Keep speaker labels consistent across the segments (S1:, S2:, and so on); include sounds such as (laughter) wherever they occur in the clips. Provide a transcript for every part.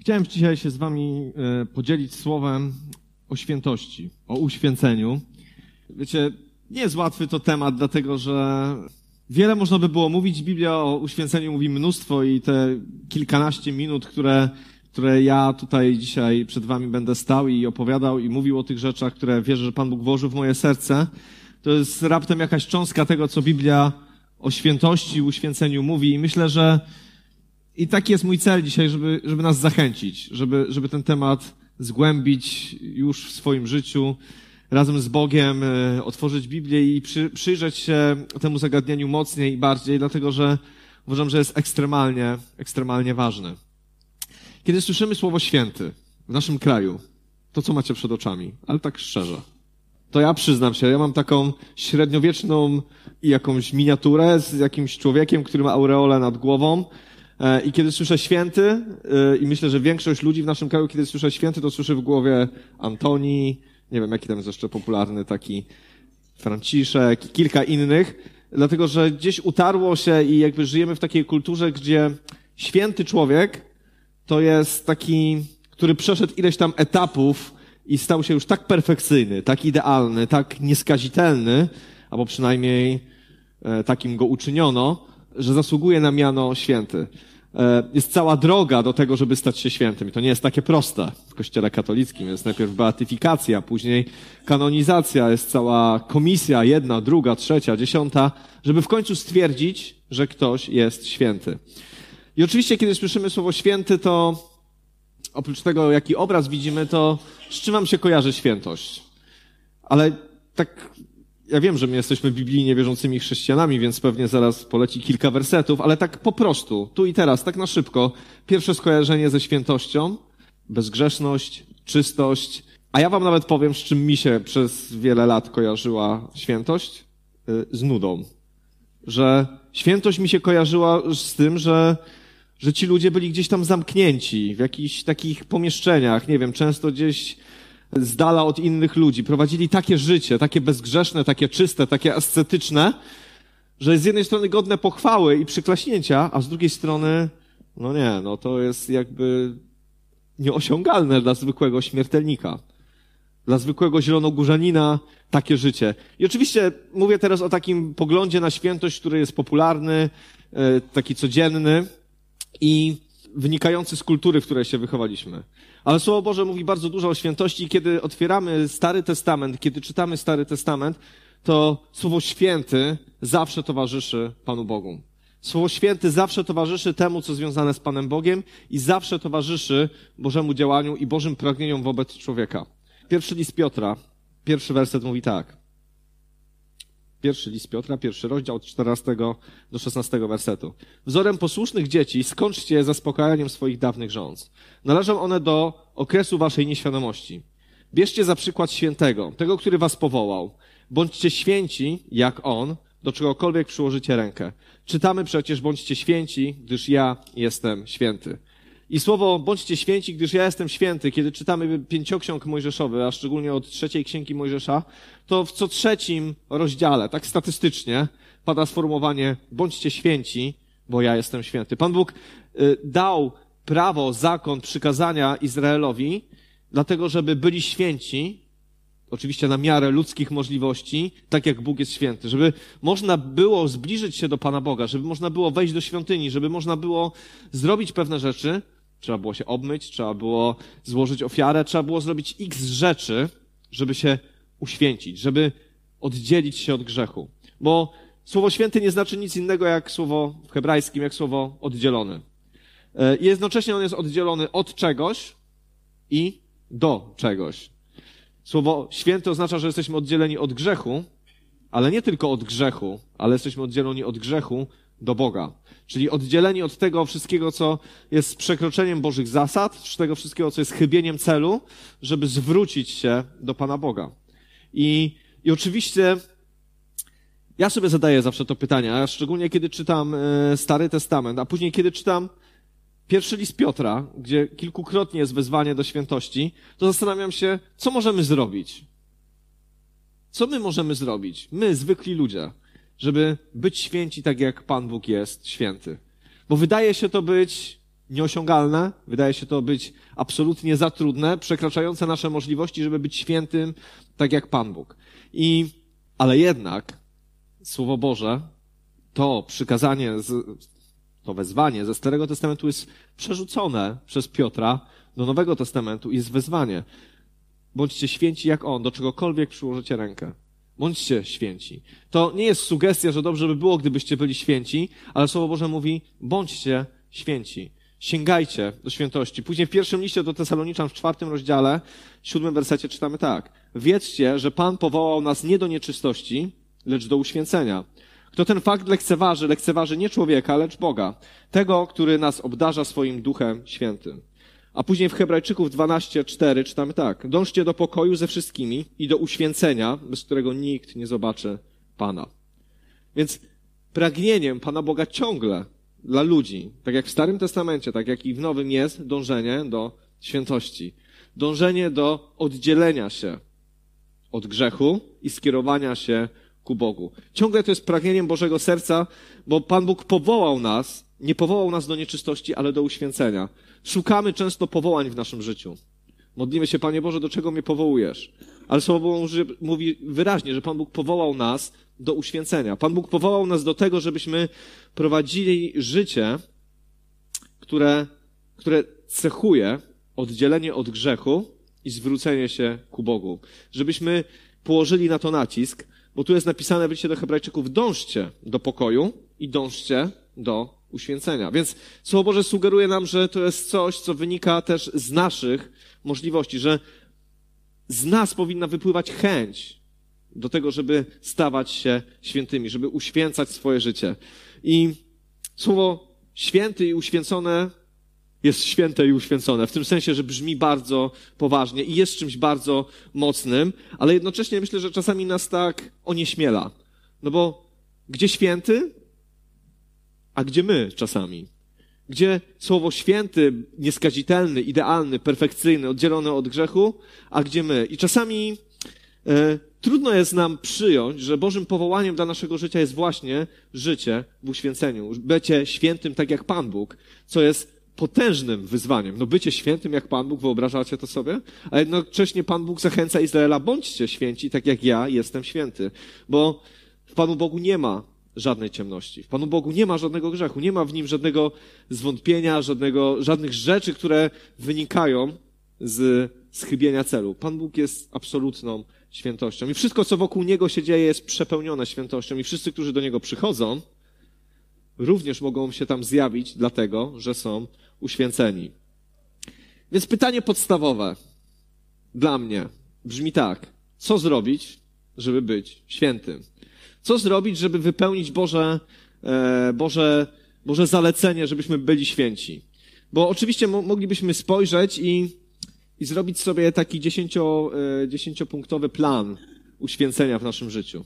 S1: Chciałem dzisiaj się z Wami e, podzielić słowem o świętości, o uświęceniu. Wiecie, nie jest łatwy to temat, dlatego że wiele można by było mówić. Biblia o uświęceniu mówi mnóstwo i te kilkanaście minut, które, które ja tutaj dzisiaj przed Wami będę stał i opowiadał i mówił o tych rzeczach, które wierzę, że Pan Bóg włożył w moje serce, to jest raptem jakaś cząstka tego, co Biblia o świętości uświęceniu mówi. I myślę, że i taki jest mój cel dzisiaj, żeby, żeby nas zachęcić, żeby, żeby ten temat zgłębić już w swoim życiu, razem z Bogiem, e, otworzyć Biblię i przy, przyjrzeć się temu zagadnieniu mocniej i bardziej, dlatego że uważam, że jest ekstremalnie, ekstremalnie ważne. Kiedy słyszymy słowo święty w naszym kraju, to co macie przed oczami? Ale tak szczerze. To ja przyznam się, ja mam taką średniowieczną jakąś miniaturę z jakimś człowiekiem, który ma aureolę nad głową, I kiedy słyszę święty, e, i myślę, że większość ludzi w naszym kraju, kiedy słyszę święty, to słyszy w głowie Antoni, nie wiem, jaki tam jest jeszcze popularny, taki Franciszek, kilka innych, dlatego że gdzieś utarło się i jakby żyjemy w takiej kulturze, gdzie święty człowiek to jest taki, który przeszedł ileś tam etapów i stał się już tak perfekcyjny, tak idealny, tak nieskazitelny, albo przynajmniej e, takim go uczyniono, że zasługuje na miano święty. E, jest cała droga do tego, żeby stać się świętym. I to nie jest takie proste w kościele katolickim. Jest najpierw beatyfikacja, później kanonizacja, jest cała komisja, jedna, druga, trzecia, dziesiąta, żeby w końcu stwierdzić, że ktoś jest święty. I oczywiście, kiedy słyszymy słowo święty, to oprócz tego, jaki obraz widzimy, to z czym wam się kojarzy świętość? Ale tak ja wiem, że my jesteśmy biblijnie wierzącymi chrześcijanami, więc pewnie zaraz poleci kilka wersetów, ale tak po prostu, tu i teraz, tak na szybko. Pierwsze skojarzenie ze świętością, bezgrzeszność, czystość. A ja wam nawet powiem, z czym mi się przez wiele lat kojarzyła świętość? Y, z nudą. Że świętość mi się kojarzyła z tym, że, że ci ludzie byli gdzieś tam zamknięci w jakichś takich pomieszczeniach, nie wiem, często gdzieś z dala od innych ludzi. Prowadzili takie życie, takie bezgrzeszne, takie czyste, takie ascetyczne, że z jednej strony godne pochwały i przyklaśnięcia, a z drugiej strony, no nie, no to jest jakby nieosiągalne dla zwykłego śmiertelnika. Dla zwykłego zielonogórzanina takie życie. I oczywiście mówię teraz o takim poglądzie na świętość, który jest popularny, e, taki codzienny i wynikający z kultury, w której się wychowaliśmy. Ale Słowo Boże mówi bardzo dużo o świętości i kiedy otwieramy Stary Testament, kiedy czytamy Stary Testament, to Słowo Święty zawsze towarzyszy Panu Bogu. Słowo Święty zawsze towarzyszy temu, co związane z Panem Bogiem i zawsze towarzyszy Bożemu działaniu i Bożym pragnieniom wobec człowieka. Pierwszy list Piotra, pierwszy werset mówi tak. Pierwszy list Piotra, pierwszy rozdział od 14 do 16 wersetu. Wzorem posłusznych dzieci skończcie zaspokajaniem swoich dawnych rząd. Należą one do okresu waszej nieświadomości. Bierzcie za przykład świętego, tego, który was powołał. Bądźcie święci, jak on, do czegokolwiek przyłożycie rękę. Czytamy przecież, bądźcie święci, gdyż ja jestem święty. I słowo bądźcie święci, gdyż ja jestem święty, kiedy czytamy pięcioksiąg mojżeszowy, a szczególnie od trzeciej księgi Mojżesza, to w co trzecim rozdziale, tak statystycznie, pada sformułowanie bądźcie święci, bo ja jestem święty. Pan Bóg y, dał prawo, zakon, przykazania Izraelowi, dlatego żeby byli święci, oczywiście na miarę ludzkich możliwości, tak jak Bóg jest święty, żeby można było zbliżyć się do Pana Boga, żeby można było wejść do świątyni, żeby można było zrobić pewne rzeczy, Trzeba było się obmyć, trzeba było złożyć ofiarę, trzeba było zrobić x rzeczy, żeby się uświęcić, żeby oddzielić się od grzechu. Bo słowo święty nie znaczy nic innego jak słowo w hebrajskim, jak słowo oddzielony. E, I jednocześnie on jest oddzielony od czegoś i do czegoś. Słowo święty oznacza, że jesteśmy oddzieleni od grzechu, ale nie tylko od grzechu, ale jesteśmy oddzieleni od grzechu do Boga. Czyli oddzieleni od tego wszystkiego, co jest przekroczeniem Bożych zasad, z tego wszystkiego, co jest chybieniem celu, żeby zwrócić się do Pana Boga. I, i oczywiście ja sobie zadaję zawsze to pytanie, a szczególnie kiedy czytam e, Stary Testament, a później kiedy czytam pierwszy list Piotra, gdzie kilkukrotnie jest wezwanie do świętości, to zastanawiam się, co możemy zrobić. Co my możemy zrobić? My, zwykli ludzie żeby być święci tak jak Pan Bóg jest święty. Bo wydaje się to być nieosiągalne, wydaje się to być absolutnie za trudne, przekraczające nasze możliwości, żeby być świętym, tak jak Pan Bóg. I, ale jednak Słowo Boże, to przykazanie, to wezwanie ze Starego Testamentu jest przerzucone przez Piotra do Nowego Testamentu i jest wezwanie. Bądźcie święci jak On, do czegokolwiek przyłożycie rękę. Bądźcie święci. To nie jest sugestia, że dobrze by było, gdybyście byli święci, ale Słowo Boże mówi, bądźcie święci. Sięgajcie do świętości. Później w pierwszym liście do Tesaloniczan w czwartym rozdziale, siódmym wersecie czytamy tak. Wiedzcie, że Pan powołał nas nie do nieczystości, lecz do uświęcenia. Kto ten fakt lekceważy, lekceważy nie człowieka, lecz Boga, tego, który nas obdarza swoim Duchem Świętym. A później w Hebrajczyków 12:4 czytamy tak: Dążcie do pokoju ze wszystkimi i do uświęcenia, bez którego nikt nie zobaczy Pana. Więc pragnieniem Pana Boga ciągle dla ludzi, tak jak w Starym Testamencie, tak jak i w Nowym jest dążenie do świętości. Dążenie do oddzielenia się od grzechu i skierowania się ku Bogu. Ciągle to jest pragnieniem Bożego serca, bo Pan Bóg powołał nas, nie powołał nas do nieczystości, ale do uświęcenia. Szukamy często powołań w naszym życiu. Modlimy się, Panie Boże, do czego mnie powołujesz? Ale Słowo mówi wyraźnie, że Pan Bóg powołał nas do uświęcenia. Pan Bóg powołał nas do tego, żebyśmy prowadzili życie, które, które cechuje oddzielenie od grzechu i zwrócenie się ku Bogu. Żebyśmy położyli na to nacisk, bo tu jest napisane w liście do Hebrajczyków, dążcie do pokoju i dążcie do uświęcenia. Więc Słowo Boże sugeruje nam, że to jest coś, co wynika też z naszych możliwości, że z nas powinna wypływać chęć do tego, żeby stawać się świętymi, żeby uświęcać swoje życie. I słowo święty i uświęcone jest święte i uświęcone. W tym sensie, że brzmi bardzo poważnie i jest czymś bardzo mocnym, ale jednocześnie myślę, że czasami nas tak onieśmiela. No bo gdzie święty, a gdzie my czasami? Gdzie słowo święty, nieskazitelny, idealny, perfekcyjny, oddzielony od grzechu, a gdzie my? I czasami e, trudno jest nam przyjąć, że Bożym powołaniem dla naszego życia jest właśnie życie w uświęceniu. Bycie świętym tak jak Pan Bóg, co jest potężnym wyzwaniem. No bycie świętym jak Pan Bóg, wyobrażacie to sobie? A jednocześnie Pan Bóg zachęca Izraela, bądźcie święci tak jak ja jestem święty. Bo w Panu Bogu nie ma żadnej ciemności. W Panu Bogu nie ma żadnego grzechu, nie ma w nim żadnego zwątpienia, żadnego, żadnych rzeczy, które wynikają z schybienia celu. Pan Bóg jest absolutną świętością. I wszystko, co wokół Niego się dzieje, jest przepełnione świętością. I wszyscy, którzy do Niego przychodzą, również mogą się tam zjawić, dlatego, że są uświęceni. Więc pytanie podstawowe dla mnie brzmi tak. Co zrobić, żeby być świętym? Co zrobić, żeby wypełnić Boże, e, Boże, Boże zalecenie, żebyśmy byli święci? Bo oczywiście moglibyśmy spojrzeć i, i zrobić sobie taki dziesięcio, e, dziesięciopunktowy plan uświęcenia w naszym życiu.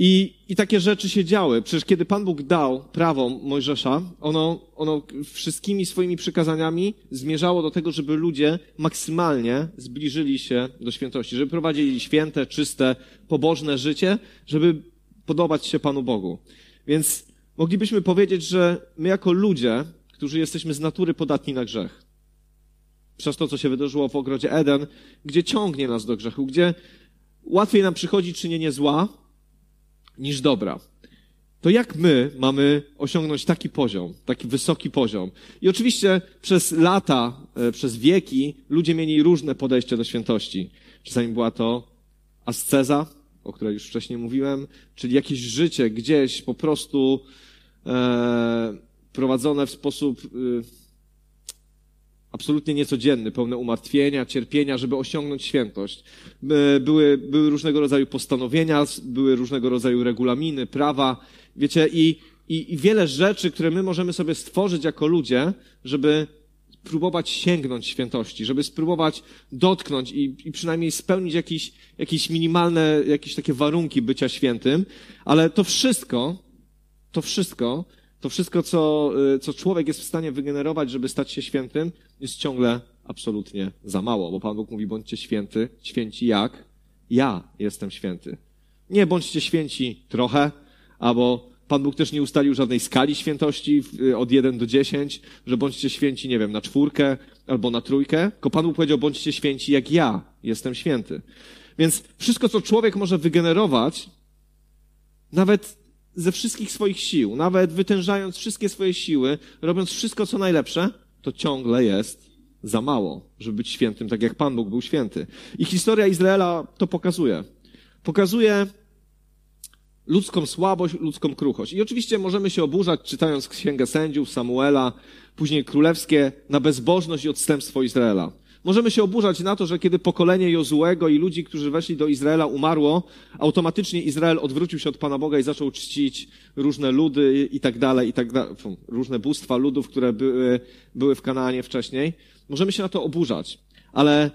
S1: I, I takie rzeczy się działy. Przecież kiedy Pan Bóg dał prawo Mojżesza, ono, ono wszystkimi swoimi przykazaniami zmierzało do tego, żeby ludzie maksymalnie zbliżyli się do świętości, żeby prowadzili święte, czyste, pobożne życie, żeby podobać się Panu Bogu. Więc moglibyśmy powiedzieć, że my jako ludzie, którzy jesteśmy z natury podatni na grzech, przez to, co się wydarzyło w ogrodzie Eden, gdzie ciągnie nas do grzechu, gdzie łatwiej nam przychodzi czynienie zła, niż dobra. To jak my mamy osiągnąć taki poziom, taki wysoki poziom? I oczywiście przez lata, e, przez wieki ludzie mieli różne podejście do świętości. Czasami była to asceza, o której już wcześniej mówiłem, czyli jakieś życie gdzieś po prostu e, prowadzone w sposób e, absolutnie niecodzienny, pełne umartwienia, cierpienia, żeby osiągnąć świętość. Były, były różnego rodzaju postanowienia, były różnego rodzaju regulaminy, prawa, wiecie, i, i, i wiele rzeczy, które my możemy sobie stworzyć jako ludzie, żeby spróbować sięgnąć świętości, żeby spróbować dotknąć i, i przynajmniej spełnić jakieś, jakieś minimalne, jakieś takie warunki bycia świętym, ale to wszystko, to wszystko to wszystko, co, y, co człowiek jest w stanie wygenerować, żeby stać się świętym, jest ciągle absolutnie za mało, bo Pan Bóg mówi, bądźcie święty, święci jak ja jestem święty. Nie bądźcie święci trochę, albo Pan Bóg też nie ustalił żadnej skali świętości y, od 1 do 10, że bądźcie święci, nie wiem, na czwórkę albo na trójkę, tylko Pan Bóg powiedział, bądźcie święci jak ja jestem święty. Więc wszystko, co człowiek może wygenerować, nawet ze wszystkich swoich sił, nawet wytężając wszystkie swoje siły, robiąc wszystko, co najlepsze, to ciągle jest za mało, żeby być świętym, tak jak Pan Bóg był święty. I historia Izraela to pokazuje. Pokazuje ludzką słabość, ludzką kruchość. I oczywiście możemy się oburzać, czytając Księgę Sędziów, Samuela, później Królewskie, na bezbożność i odstępstwo Izraela. Możemy się oburzać na to, że kiedy pokolenie Jozułego i ludzi, którzy weszli do Izraela, umarło, automatycznie Izrael odwrócił się od Pana Boga i zaczął czcić różne ludy i tak dalej, i tak dalej, różne bóstwa ludów, które były, były w Kanaanie wcześniej. Możemy się na to oburzać, ale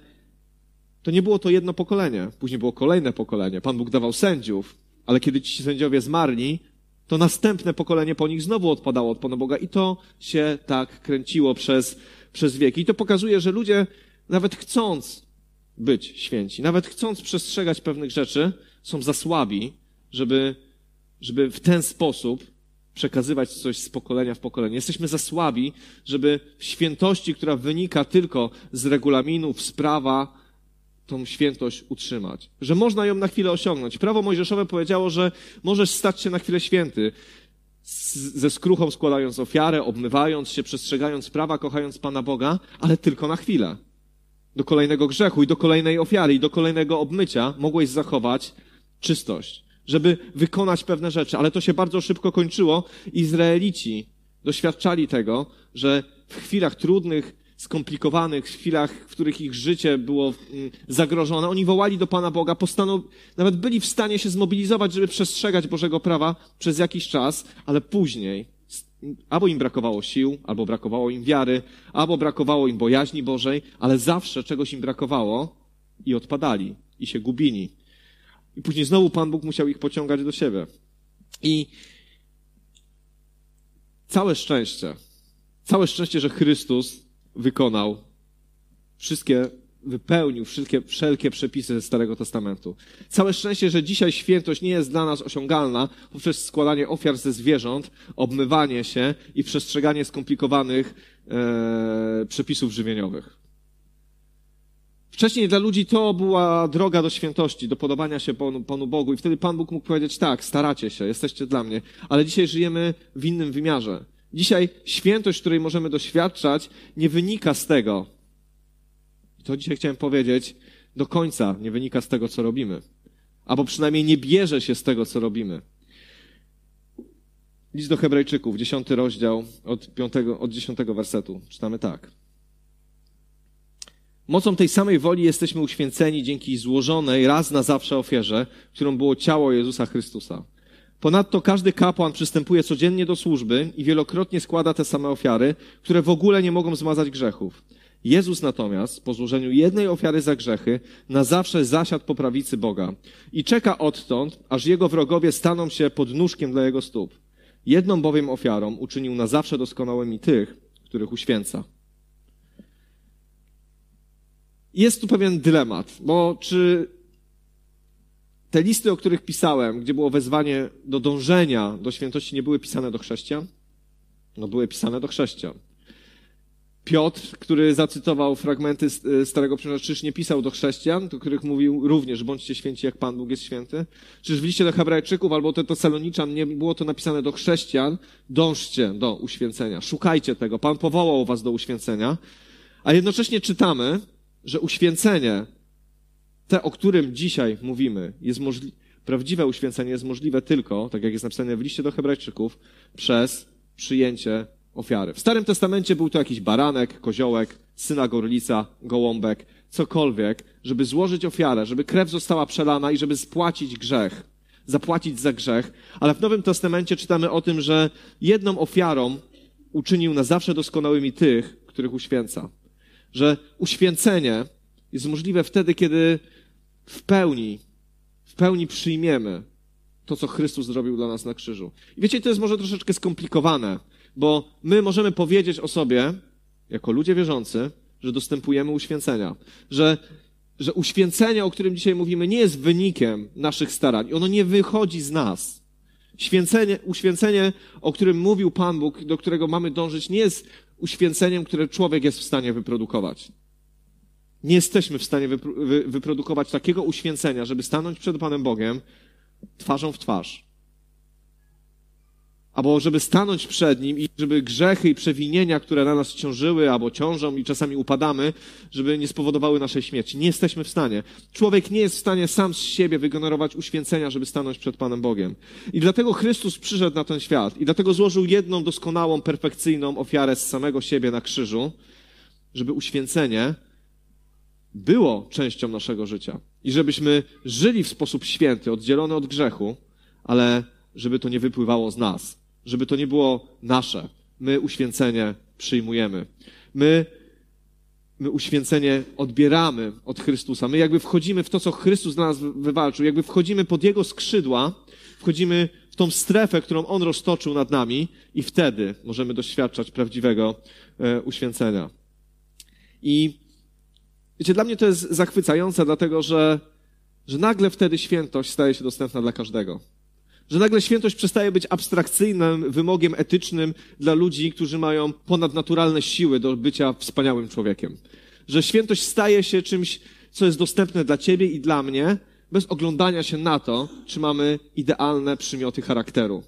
S1: to nie było to jedno pokolenie. Później było kolejne pokolenie. Pan Bóg dawał sędziów, ale kiedy ci sędziowie zmarli, to następne pokolenie po nich znowu odpadało od Pana Boga i to się tak kręciło przez, przez wieki. I to pokazuje, że ludzie nawet chcąc być święci, nawet chcąc przestrzegać pewnych rzeczy, są za słabi, żeby, żeby w ten sposób przekazywać coś z pokolenia w pokolenie. Jesteśmy za słabi, żeby w świętości, która wynika tylko z regulaminów, z prawa, tą świętość utrzymać. Że można ją na chwilę osiągnąć. Prawo mojżeszowe powiedziało, że możesz stać się na chwilę święty, ze skruchą składając ofiarę, obmywając się, przestrzegając prawa, kochając Pana Boga, ale tylko na chwilę do kolejnego grzechu i do kolejnej ofiary i do kolejnego obmycia mogłeś zachować czystość, żeby wykonać pewne rzeczy. Ale to się bardzo szybko kończyło. Izraelici doświadczali tego, że w chwilach trudnych, skomplikowanych, w chwilach, w których ich życie było mm, zagrożone, oni wołali do Pana Boga, postanow... nawet byli w stanie się zmobilizować, żeby przestrzegać Bożego prawa przez jakiś czas, ale później Albo im brakowało sił, albo brakowało im wiary, albo brakowało im bojaźni Bożej, ale zawsze czegoś im brakowało i odpadali, i się gubili. I później znowu Pan Bóg musiał ich pociągać do siebie. I całe szczęście, całe szczęście, że Chrystus wykonał wszystkie wypełnił wszelkie, wszelkie przepisy ze Starego Testamentu. Całe szczęście, że dzisiaj świętość nie jest dla nas osiągalna poprzez składanie ofiar ze zwierząt, obmywanie się i przestrzeganie skomplikowanych e, przepisów żywieniowych. Wcześniej dla ludzi to była droga do świętości, do podobania się Panu, Panu Bogu i wtedy Pan Bóg mógł powiedzieć tak, staracie się, jesteście dla mnie, ale dzisiaj żyjemy w innym wymiarze. Dzisiaj świętość, której możemy doświadczać, nie wynika z tego, to dzisiaj chciałem powiedzieć, do końca nie wynika z tego, co robimy. Albo przynajmniej nie bierze się z tego, co robimy. List do Hebrajczyków, dziesiąty rozdział, od, piątego, od dziesiątego wersetu. Czytamy tak. Mocą tej samej woli jesteśmy uświęceni dzięki złożonej raz na zawsze ofierze, którą było ciało Jezusa Chrystusa. Ponadto każdy kapłan przystępuje codziennie do służby i wielokrotnie składa te same ofiary, które w ogóle nie mogą zmazać grzechów. Jezus natomiast, po złożeniu jednej ofiary za grzechy, na zawsze zasiadł po prawicy Boga i czeka odtąd, aż jego wrogowie staną się pod nóżkiem dla jego stóp. Jedną bowiem ofiarą uczynił na zawsze doskonałymi tych, których uświęca. Jest tu pewien dylemat, bo czy te listy, o których pisałem, gdzie było wezwanie do dążenia do świętości, nie były pisane do chrześcijan? No, były pisane do chrześcijan. Piotr, który zacytował fragmenty e, Starego Przymierza, czyż nie pisał do chrześcijan, do których mówił również, bądźcie święci jak Pan Bóg jest święty? Czyż w liście do hebrajczyków albo do Tesaloniczan nie było to napisane do chrześcijan? Dążcie do uświęcenia, szukajcie tego, Pan powołał was do uświęcenia, a jednocześnie czytamy, że uświęcenie, te, o którym dzisiaj mówimy, jest możliwe, prawdziwe uświęcenie jest możliwe tylko, tak jak jest napisane w liście do hebrajczyków, przez przyjęcie ofiary. W Starym Testamencie był to jakiś baranek, koziołek, syna gorlica, gołąbek, cokolwiek, żeby złożyć ofiarę, żeby krew została przelana i żeby spłacić grzech, zapłacić za grzech. Ale w Nowym Testamencie czytamy o tym, że jedną ofiarą uczynił na zawsze doskonałymi tych, których uświęca. Że uświęcenie jest możliwe wtedy, kiedy w pełni, w pełni przyjmiemy to, co Chrystus zrobił dla nas na krzyżu. I wiecie, to jest może troszeczkę skomplikowane, bo my możemy powiedzieć o sobie, jako ludzie wierzący, że dostępujemy uświęcenia. Że, że uświęcenie, o którym dzisiaj mówimy, nie jest wynikiem naszych starań. Ono nie wychodzi z nas. Święcenie, uświęcenie, o którym mówił Pan Bóg, do którego mamy dążyć, nie jest uświęceniem, które człowiek jest w stanie wyprodukować. Nie jesteśmy w stanie wyprodukować takiego uświęcenia, żeby stanąć przed Panem Bogiem twarzą w twarz albo żeby stanąć przed Nim i żeby grzechy i przewinienia, które na nas ciążyły albo ciążą i czasami upadamy, żeby nie spowodowały naszej śmierci. Nie jesteśmy w stanie. Człowiek nie jest w stanie sam z siebie wygenerować uświęcenia, żeby stanąć przed Panem Bogiem. I dlatego Chrystus przyszedł na ten świat i dlatego złożył jedną doskonałą, perfekcyjną ofiarę z samego siebie na krzyżu, żeby uświęcenie było częścią naszego życia. I żebyśmy żyli w sposób święty, oddzielony od grzechu, ale żeby to nie wypływało z nas żeby to nie było nasze. My uświęcenie przyjmujemy. My, my uświęcenie odbieramy od Chrystusa. My jakby wchodzimy w to, co Chrystus dla nas wywalczył, jakby wchodzimy pod Jego skrzydła, wchodzimy w tą strefę, którą On roztoczył nad nami i wtedy możemy doświadczać prawdziwego e, uświęcenia. I wiecie, dla mnie to jest zachwycające, dlatego że, że nagle wtedy świętość staje się dostępna dla każdego. Że nagle świętość przestaje być abstrakcyjnym wymogiem etycznym dla ludzi, którzy mają ponadnaturalne siły do bycia wspaniałym człowiekiem. Że świętość staje się czymś, co jest dostępne dla ciebie i dla mnie, bez oglądania się na to, czy mamy idealne przymioty charakteru.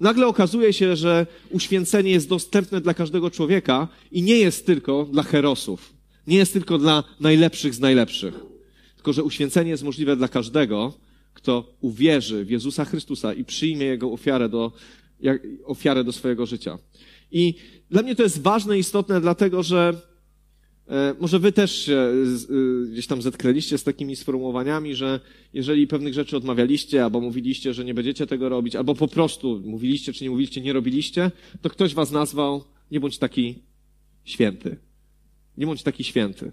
S1: Nagle okazuje się, że uświęcenie jest dostępne dla każdego człowieka i nie jest tylko dla herosów. Nie jest tylko dla najlepszych z najlepszych. Tylko, że uświęcenie jest możliwe dla każdego, kto uwierzy w Jezusa Chrystusa i przyjmie Jego ofiarę do, ofiarę do swojego życia. I dla mnie to jest ważne i istotne, dlatego że e, może wy też się e, gdzieś tam zetknęliście z takimi sformułowaniami, że jeżeli pewnych rzeczy odmawialiście, albo mówiliście, że nie będziecie tego robić, albo po prostu mówiliście, czy nie mówiliście, nie robiliście, to ktoś was nazwał, nie bądź taki święty. Nie bądź taki święty.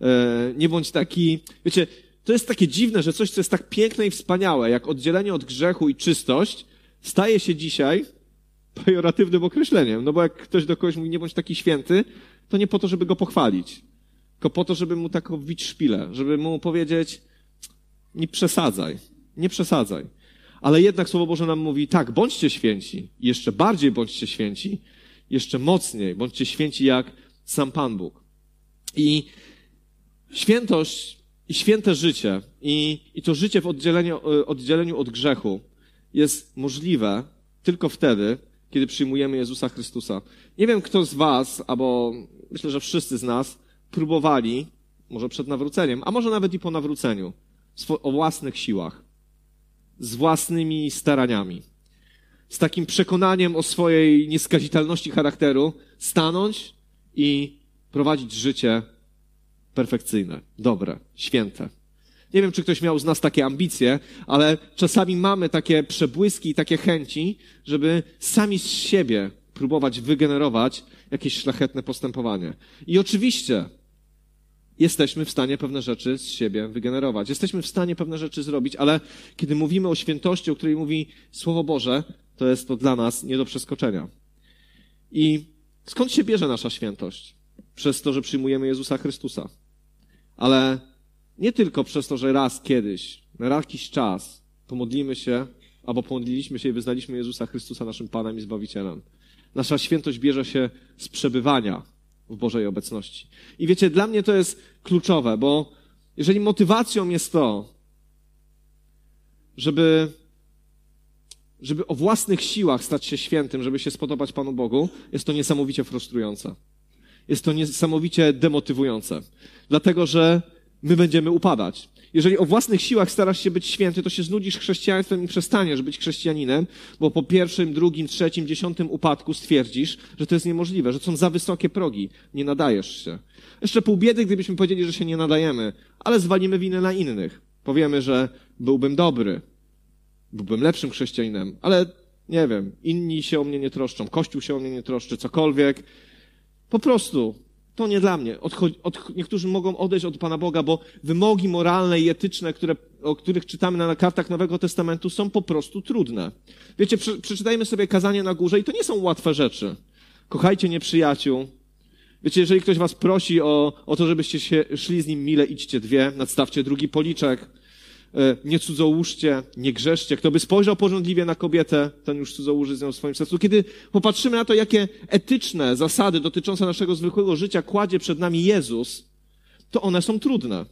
S1: E, nie bądź taki, wiecie, to jest takie dziwne, że coś, co jest tak piękne i wspaniałe, jak oddzielenie od grzechu i czystość, staje się dzisiaj pejoratywnym określeniem. No bo jak ktoś do kogoś mówi, nie bądź taki święty, to nie po to, żeby go pochwalić, tylko po to, żeby mu tak wbić szpilę, żeby mu powiedzieć, nie przesadzaj, nie przesadzaj. Ale jednak Słowo Boże nam mówi, tak, bądźcie święci, jeszcze bardziej bądźcie święci, jeszcze mocniej, bądźcie święci jak sam Pan Bóg. I świętość i święte życie i, i to życie w oddzieleniu, e, oddzieleniu od grzechu jest możliwe tylko wtedy, kiedy przyjmujemy Jezusa Chrystusa. Nie wiem, kto z Was, albo myślę, że wszyscy z nas próbowali, może przed nawróceniem, a może nawet i po nawróceniu, o własnych siłach, z własnymi staraniami, z takim przekonaniem o swojej nieskazitelności charakteru, stanąć i prowadzić życie perfekcyjne, dobre, święte. Nie wiem, czy ktoś miał z nas takie ambicje, ale czasami mamy takie przebłyski i takie chęci, żeby sami z siebie próbować wygenerować jakieś szlachetne postępowanie. I oczywiście jesteśmy w stanie pewne rzeczy z siebie wygenerować. Jesteśmy w stanie pewne rzeczy zrobić, ale kiedy mówimy o świętości, o której mówi Słowo Boże, to jest to dla nas nie do przeskoczenia. I skąd się bierze nasza świętość? Przez to, że przyjmujemy Jezusa Chrystusa ale nie tylko przez to, że raz kiedyś, na jakiś czas pomodlimy się, albo pomodliliśmy się i wyznaliśmy Jezusa Chrystusa naszym Panem i Zbawicielem. Nasza świętość bierze się z przebywania w Bożej obecności. I wiecie, dla mnie to jest kluczowe, bo jeżeli motywacją jest to, żeby, żeby o własnych siłach stać się świętym, żeby się spodobać Panu Bogu, jest to niesamowicie frustrujące jest to niesamowicie demotywujące. Dlatego, że my będziemy upadać. Jeżeli o własnych siłach starasz się być święty, to się znudzisz chrześcijaństwem i przestaniesz być chrześcijaninem, bo po pierwszym, drugim, trzecim, dziesiątym upadku stwierdzisz, że to jest niemożliwe, że są za wysokie progi, nie nadajesz się. Jeszcze pół biedy, gdybyśmy powiedzieli, że się nie nadajemy, ale zwalimy winę na innych. Powiemy, że byłbym dobry, byłbym lepszym chrześcijaninem, ale nie wiem, inni się o mnie nie troszczą, Kościół się o mnie nie troszczy, cokolwiek, po prostu to nie dla mnie. Od, niektórzy mogą odejść od Pana Boga, bo wymogi moralne i etyczne, które, o których czytamy na kartach Nowego Testamentu, są po prostu trudne. Wiecie, przy, przeczytajmy sobie kazanie na górze i to nie są łatwe rzeczy. Kochajcie nieprzyjaciół. Wiecie, jeżeli ktoś was prosi o, o to, żebyście się szli z nim mile, idźcie dwie, nadstawcie drugi policzek. E, nie cudzołóżcie, nie grzeszcie. Kto by spojrzał porządliwie na kobietę, ten już cudzołóży z nią w swoim sercu. Kiedy popatrzymy na to, jakie etyczne zasady dotyczące naszego zwykłego życia kładzie przed nami Jezus, to one są trudne.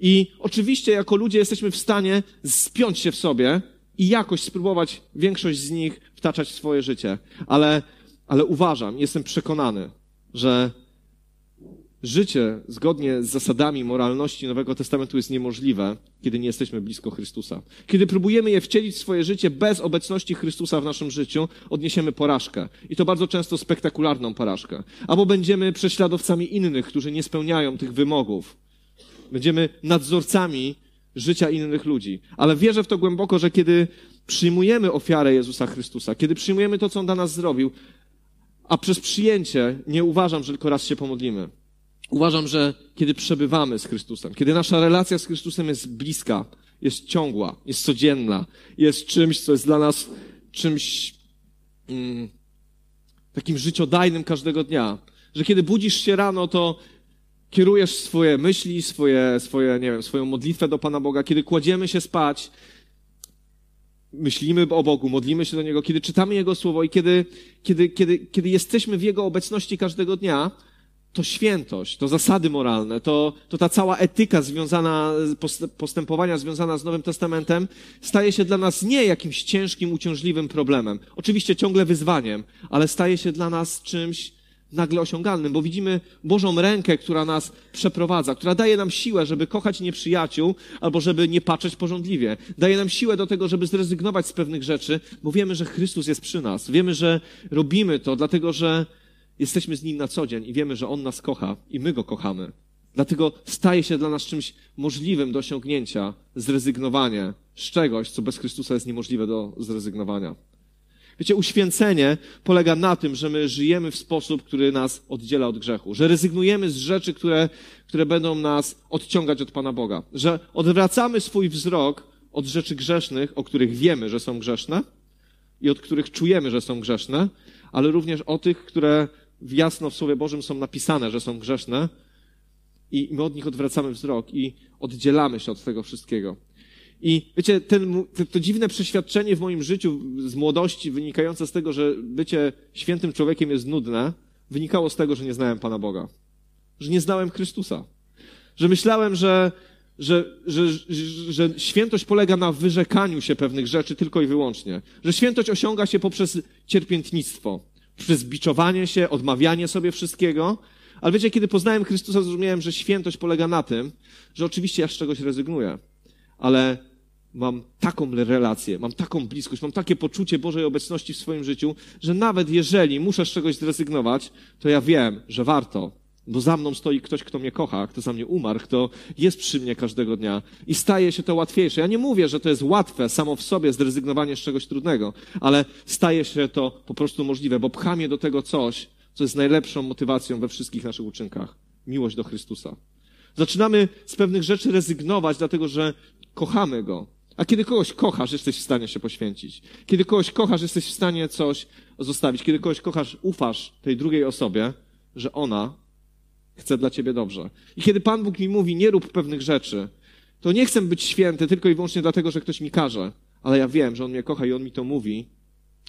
S1: I oczywiście jako ludzie jesteśmy w stanie spiąć się w sobie i jakoś spróbować większość z nich wtaczać w swoje życie. Ale, ale uważam, jestem przekonany, że życie zgodnie z zasadami moralności Nowego Testamentu jest niemożliwe, kiedy nie jesteśmy blisko Chrystusa. Kiedy próbujemy je wcielić w swoje życie bez obecności Chrystusa w naszym życiu, odniesiemy porażkę. I to bardzo często spektakularną porażkę. Albo będziemy prześladowcami innych, którzy nie spełniają tych wymogów. Będziemy nadzorcami życia innych ludzi. Ale wierzę w to głęboko, że kiedy przyjmujemy ofiarę Jezusa Chrystusa, kiedy przyjmujemy to, co On dla nas zrobił, a przez przyjęcie nie uważam, że tylko raz się pomodlimy. Uważam, że kiedy przebywamy z Chrystusem, kiedy nasza relacja z Chrystusem jest bliska, jest ciągła, jest codzienna, jest czymś, co jest dla nas czymś mm, takim życiodajnym każdego dnia, że kiedy budzisz się rano, to kierujesz swoje myśli, swoje, swoje, nie wiem, swoją modlitwę do Pana Boga, kiedy kładziemy się spać, myślimy o Bogu, modlimy się do Niego, kiedy czytamy Jego Słowo i kiedy, kiedy, kiedy, kiedy jesteśmy w Jego obecności każdego dnia, to świętość, to zasady moralne, to, to ta cała etyka związana, postępowania związana z Nowym Testamentem staje się dla nas nie jakimś ciężkim, uciążliwym problemem. Oczywiście ciągle wyzwaniem, ale staje się dla nas czymś nagle osiągalnym, bo widzimy Bożą rękę, która nas przeprowadza, która daje nam siłę, żeby kochać nieprzyjaciół albo żeby nie patrzeć porządliwie. Daje nam siłę do tego, żeby zrezygnować z pewnych rzeczy, bo wiemy, że Chrystus jest przy nas. Wiemy, że robimy to, dlatego że jesteśmy z Nim na co dzień i wiemy, że On nas kocha i my Go kochamy. Dlatego staje się dla nas czymś możliwym do osiągnięcia zrezygnowanie z czegoś, co bez Chrystusa jest niemożliwe do zrezygnowania. Wiecie, uświęcenie polega na tym, że my żyjemy w sposób, który nas oddziela od grzechu, że rezygnujemy z rzeczy, które, które będą nas odciągać od Pana Boga, że odwracamy swój wzrok od rzeczy grzesznych, o których wiemy, że są grzeszne i od których czujemy, że są grzeszne, ale również o tych, które jasno w Słowie Bożym są napisane, że są grzeszne i my od nich odwracamy wzrok i oddzielamy się od tego wszystkiego. I wiecie, ten, to dziwne przeświadczenie w moim życiu z młodości, wynikające z tego, że bycie świętym człowiekiem jest nudne, wynikało z tego, że nie znałem Pana Boga. Że nie znałem Chrystusa. Że myślałem, że, że, że, że, świętość polega na wyrzekaniu się pewnych rzeczy tylko i wyłącznie. Że świętość osiąga się poprzez cierpiętnictwo, przez biczowanie się, odmawianie sobie wszystkiego. Ale wiecie, kiedy poznałem Chrystusa, zrozumiałem, że świętość polega na tym, że oczywiście ja z czegoś rezygnuję ale mam taką relację, mam taką bliskość, mam takie poczucie Bożej obecności w swoim życiu, że nawet jeżeli muszę z czegoś zrezygnować, to ja wiem, że warto, bo za mną stoi ktoś, kto mnie kocha, kto za mnie umarł, kto jest przy mnie każdego dnia i staje się to łatwiejsze. Ja nie mówię, że to jest łatwe samo w sobie zrezygnowanie z czegoś trudnego, ale staje się to po prostu możliwe, bo pcha mnie do tego coś, co jest najlepszą motywacją we wszystkich naszych uczynkach. Miłość do Chrystusa. Zaczynamy z pewnych rzeczy rezygnować, dlatego że kochamy Go. A kiedy kogoś kochasz, jesteś w stanie się poświęcić. Kiedy kogoś kochasz, jesteś w stanie coś zostawić. Kiedy kogoś kochasz, ufasz tej drugiej osobie, że ona chce dla ciebie dobrze. I kiedy Pan Bóg mi mówi, nie rób pewnych rzeczy, to nie chcę być święty tylko i wyłącznie dlatego, że ktoś mi każe, ale ja wiem, że On mnie kocha i On mi to mówi,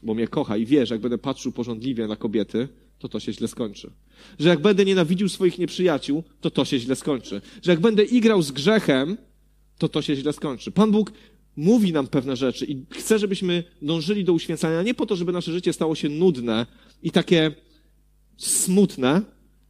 S1: bo mnie kocha i wie, że jak będę patrzył porządliwie na kobiety, to to się źle skończy. Że jak będę nienawidził swoich nieprzyjaciół, to to się źle skończy. Że jak będę igrał z grzechem, to to się źle skończy. Pan Bóg mówi nam pewne rzeczy i chce, żebyśmy dążyli do uświęcania nie po to, żeby nasze życie stało się nudne i takie smutne,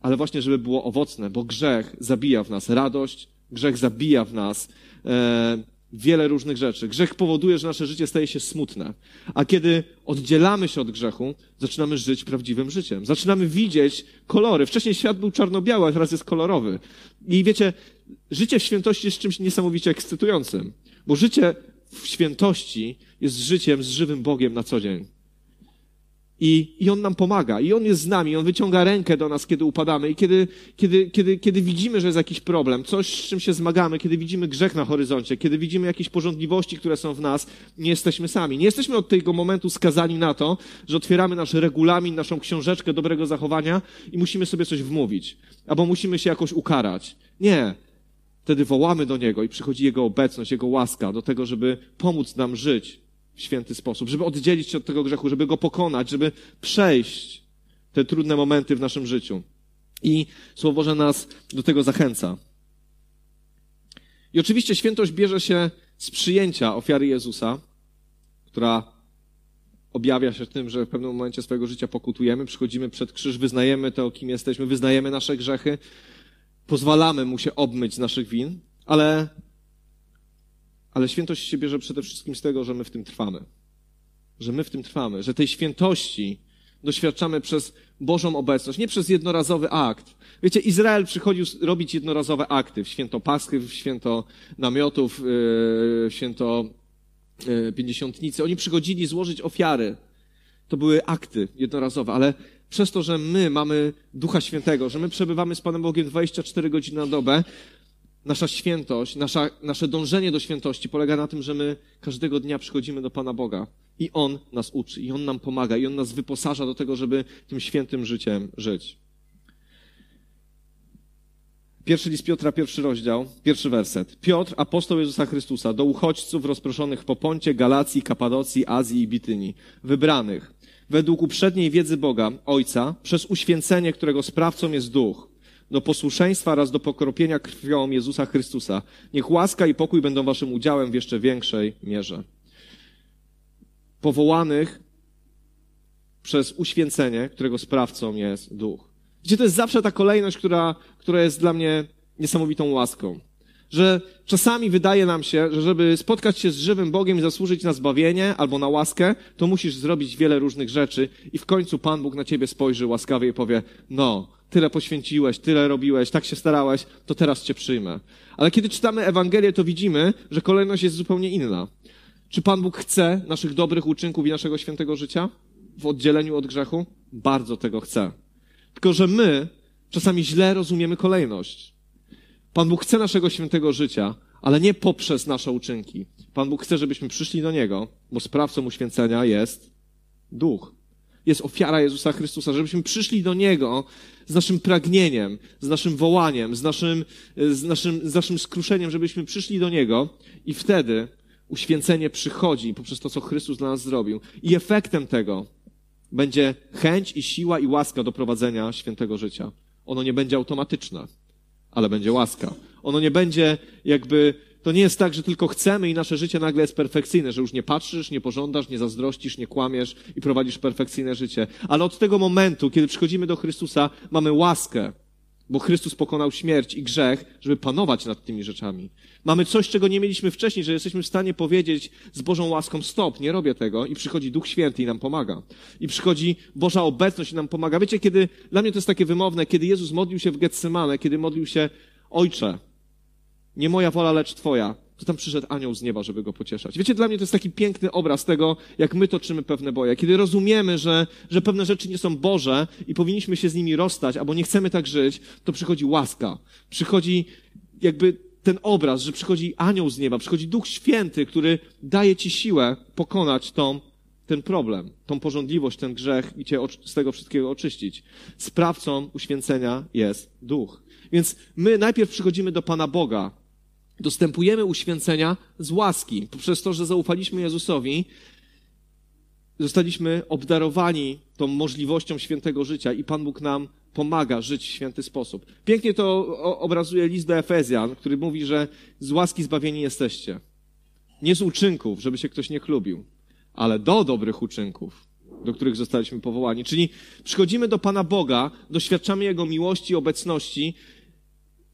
S1: ale właśnie, żeby było owocne, bo grzech zabija w nas radość, grzech zabija w nas e, wiele różnych rzeczy. Grzech powoduje, że nasze życie staje się smutne. A kiedy oddzielamy się od grzechu, zaczynamy żyć prawdziwym życiem. Zaczynamy widzieć kolory. Wcześniej świat był czarno-biały, a teraz jest kolorowy. I wiecie, życie w świętości jest czymś niesamowicie ekscytującym, bo życie w świętości jest życiem z żywym Bogiem na co dzień. I, I On nam pomaga, i On jest z nami, On wyciąga rękę do nas, kiedy upadamy, i kiedy, kiedy, kiedy, kiedy widzimy, że jest jakiś problem, coś, z czym się zmagamy, kiedy widzimy grzech na horyzoncie, kiedy widzimy jakieś porządliwości, które są w nas, nie jesteśmy sami. Nie jesteśmy od tego momentu skazani na to, że otwieramy nasz regulamin, naszą książeczkę dobrego zachowania i musimy sobie coś wmówić, albo musimy się jakoś ukarać. Nie. Wtedy wołamy do Niego i przychodzi Jego obecność, Jego łaska do tego, żeby pomóc nam żyć w święty sposób, żeby oddzielić się od tego grzechu, żeby go pokonać, żeby przejść te trudne momenty w naszym życiu. I Słowo Boże nas do tego zachęca. I oczywiście świętość bierze się z przyjęcia ofiary Jezusa, która objawia się tym, że w pewnym momencie swojego życia pokutujemy, przychodzimy przed krzyż, wyznajemy to, kim jesteśmy, wyznajemy nasze grzechy, pozwalamy mu się obmyć z naszych win, ale, ale świętość się bierze przede wszystkim z tego, że my w tym trwamy. Że my w tym trwamy, że tej świętości doświadczamy przez Bożą obecność, nie przez jednorazowy akt. Wiecie, Izrael przychodził robić jednorazowe akty w święto Paschy, w święto namiotów, w święto e, pięćdziesiątnicy. Oni przychodzili złożyć ofiary. To były akty jednorazowe, ale przez to, że my mamy Ducha Świętego, że my przebywamy z Panem Bogiem 24 godziny na dobę, nasza świętość, nasza, nasze dążenie do świętości polega na tym, że my każdego dnia przychodzimy do Pana Boga i On nas uczy, i On nam pomaga, i On nas wyposaża do tego, żeby tym świętym życiem żyć. Pierwszy list Piotra, pierwszy rozdział, pierwszy werset. Piotr, apostoł Jezusa Chrystusa, do uchodźców rozproszonych w Poponcie, Galacji, Kapadocji, Azji i Bityni, wybranych, według uprzedniej wiedzy Boga, Ojca, przez uświęcenie, którego sprawcą jest Duch, do posłuszeństwa oraz do pokropienia krwią Jezusa Chrystusa. Niech łaska i pokój będą waszym udziałem w jeszcze większej mierze. Powołanych przez uświęcenie, którego sprawcą jest Duch. Gdzie to jest zawsze ta kolejność, która, która jest dla mnie niesamowitą łaską. Że czasami wydaje nam się, że żeby spotkać się z żywym Bogiem i zasłużyć na zbawienie albo na łaskę, to musisz zrobić wiele różnych rzeczy i w końcu Pan Bóg na ciebie spojrzy łaskawie i powie, no, tyle poświęciłeś, tyle robiłeś, tak się starałeś, to teraz cię przyjmę. Ale kiedy czytamy Ewangelię, to widzimy, że kolejność jest zupełnie inna. Czy Pan Bóg chce naszych dobrych uczynków i naszego świętego życia w oddzieleniu od grzechu? Bardzo tego chce. Tylko, że my czasami źle rozumiemy kolejność. Pan Bóg chce naszego świętego życia, ale nie poprzez nasze uczynki. Pan Bóg chce, żebyśmy przyszli do Niego, bo sprawcą uświęcenia jest Duch. Jest ofiara Jezusa Chrystusa, żebyśmy przyszli do Niego z naszym pragnieniem, z naszym wołaniem, z naszym, z naszym, z naszym skruszeniem, żebyśmy przyszli do Niego i wtedy uświęcenie przychodzi poprzez to, co Chrystus dla nas zrobił. I efektem tego będzie chęć i siła i łaska do prowadzenia świętego życia. Ono nie będzie automatyczne, ale będzie łaska. Ono nie będzie jakby, to nie jest tak, że tylko chcemy i nasze życie nagle jest perfekcyjne, że już nie patrzysz, nie pożądasz, nie zazdrościsz, nie kłamiesz i prowadzisz perfekcyjne życie. Ale od tego momentu, kiedy przychodzimy do Chrystusa, mamy łaskę, bo Chrystus pokonał śmierć i grzech, żeby panować nad tymi rzeczami. Mamy coś, czego nie mieliśmy wcześniej, że jesteśmy w stanie powiedzieć z Bożą łaską stop, nie robię tego i przychodzi Duch Święty i nam pomaga. I przychodzi Boża obecność i nam pomaga. Wiecie, kiedy, dla mnie to jest takie wymowne, kiedy Jezus modlił się w Getsemane, kiedy modlił się Ojcze, nie moja wola, lecz Twoja, to tam przyszedł anioł z nieba, żeby go pocieszać. Wiecie, dla mnie to jest taki piękny obraz tego, jak my toczymy pewne boje. Kiedy rozumiemy, że, że pewne rzeczy nie są Boże i powinniśmy się z nimi rozstać, albo nie chcemy tak żyć, to przychodzi łaska. Przychodzi jakby ten obraz, że przychodzi anioł z nieba, przychodzi Duch Święty, który daje ci siłę pokonać tą, ten problem, tą porządliwość, ten grzech i cię z tego wszystkiego oczyścić. Sprawcą uświęcenia jest Duch. Więc my najpierw przychodzimy do Pana Boga, dostępujemy uświęcenia z łaski, poprzez to, że zaufaliśmy Jezusowi, zostaliśmy obdarowani tą możliwością świętego życia i Pan Bóg nam pomaga żyć w święty sposób. Pięknie to obrazuje list do Efezjan, który mówi, że z łaski zbawieni jesteście. Nie z uczynków, żeby się ktoś nie chlubił, ale do dobrych uczynków, do których zostaliśmy powołani. Czyli przychodzimy do Pana Boga, doświadczamy Jego miłości obecności,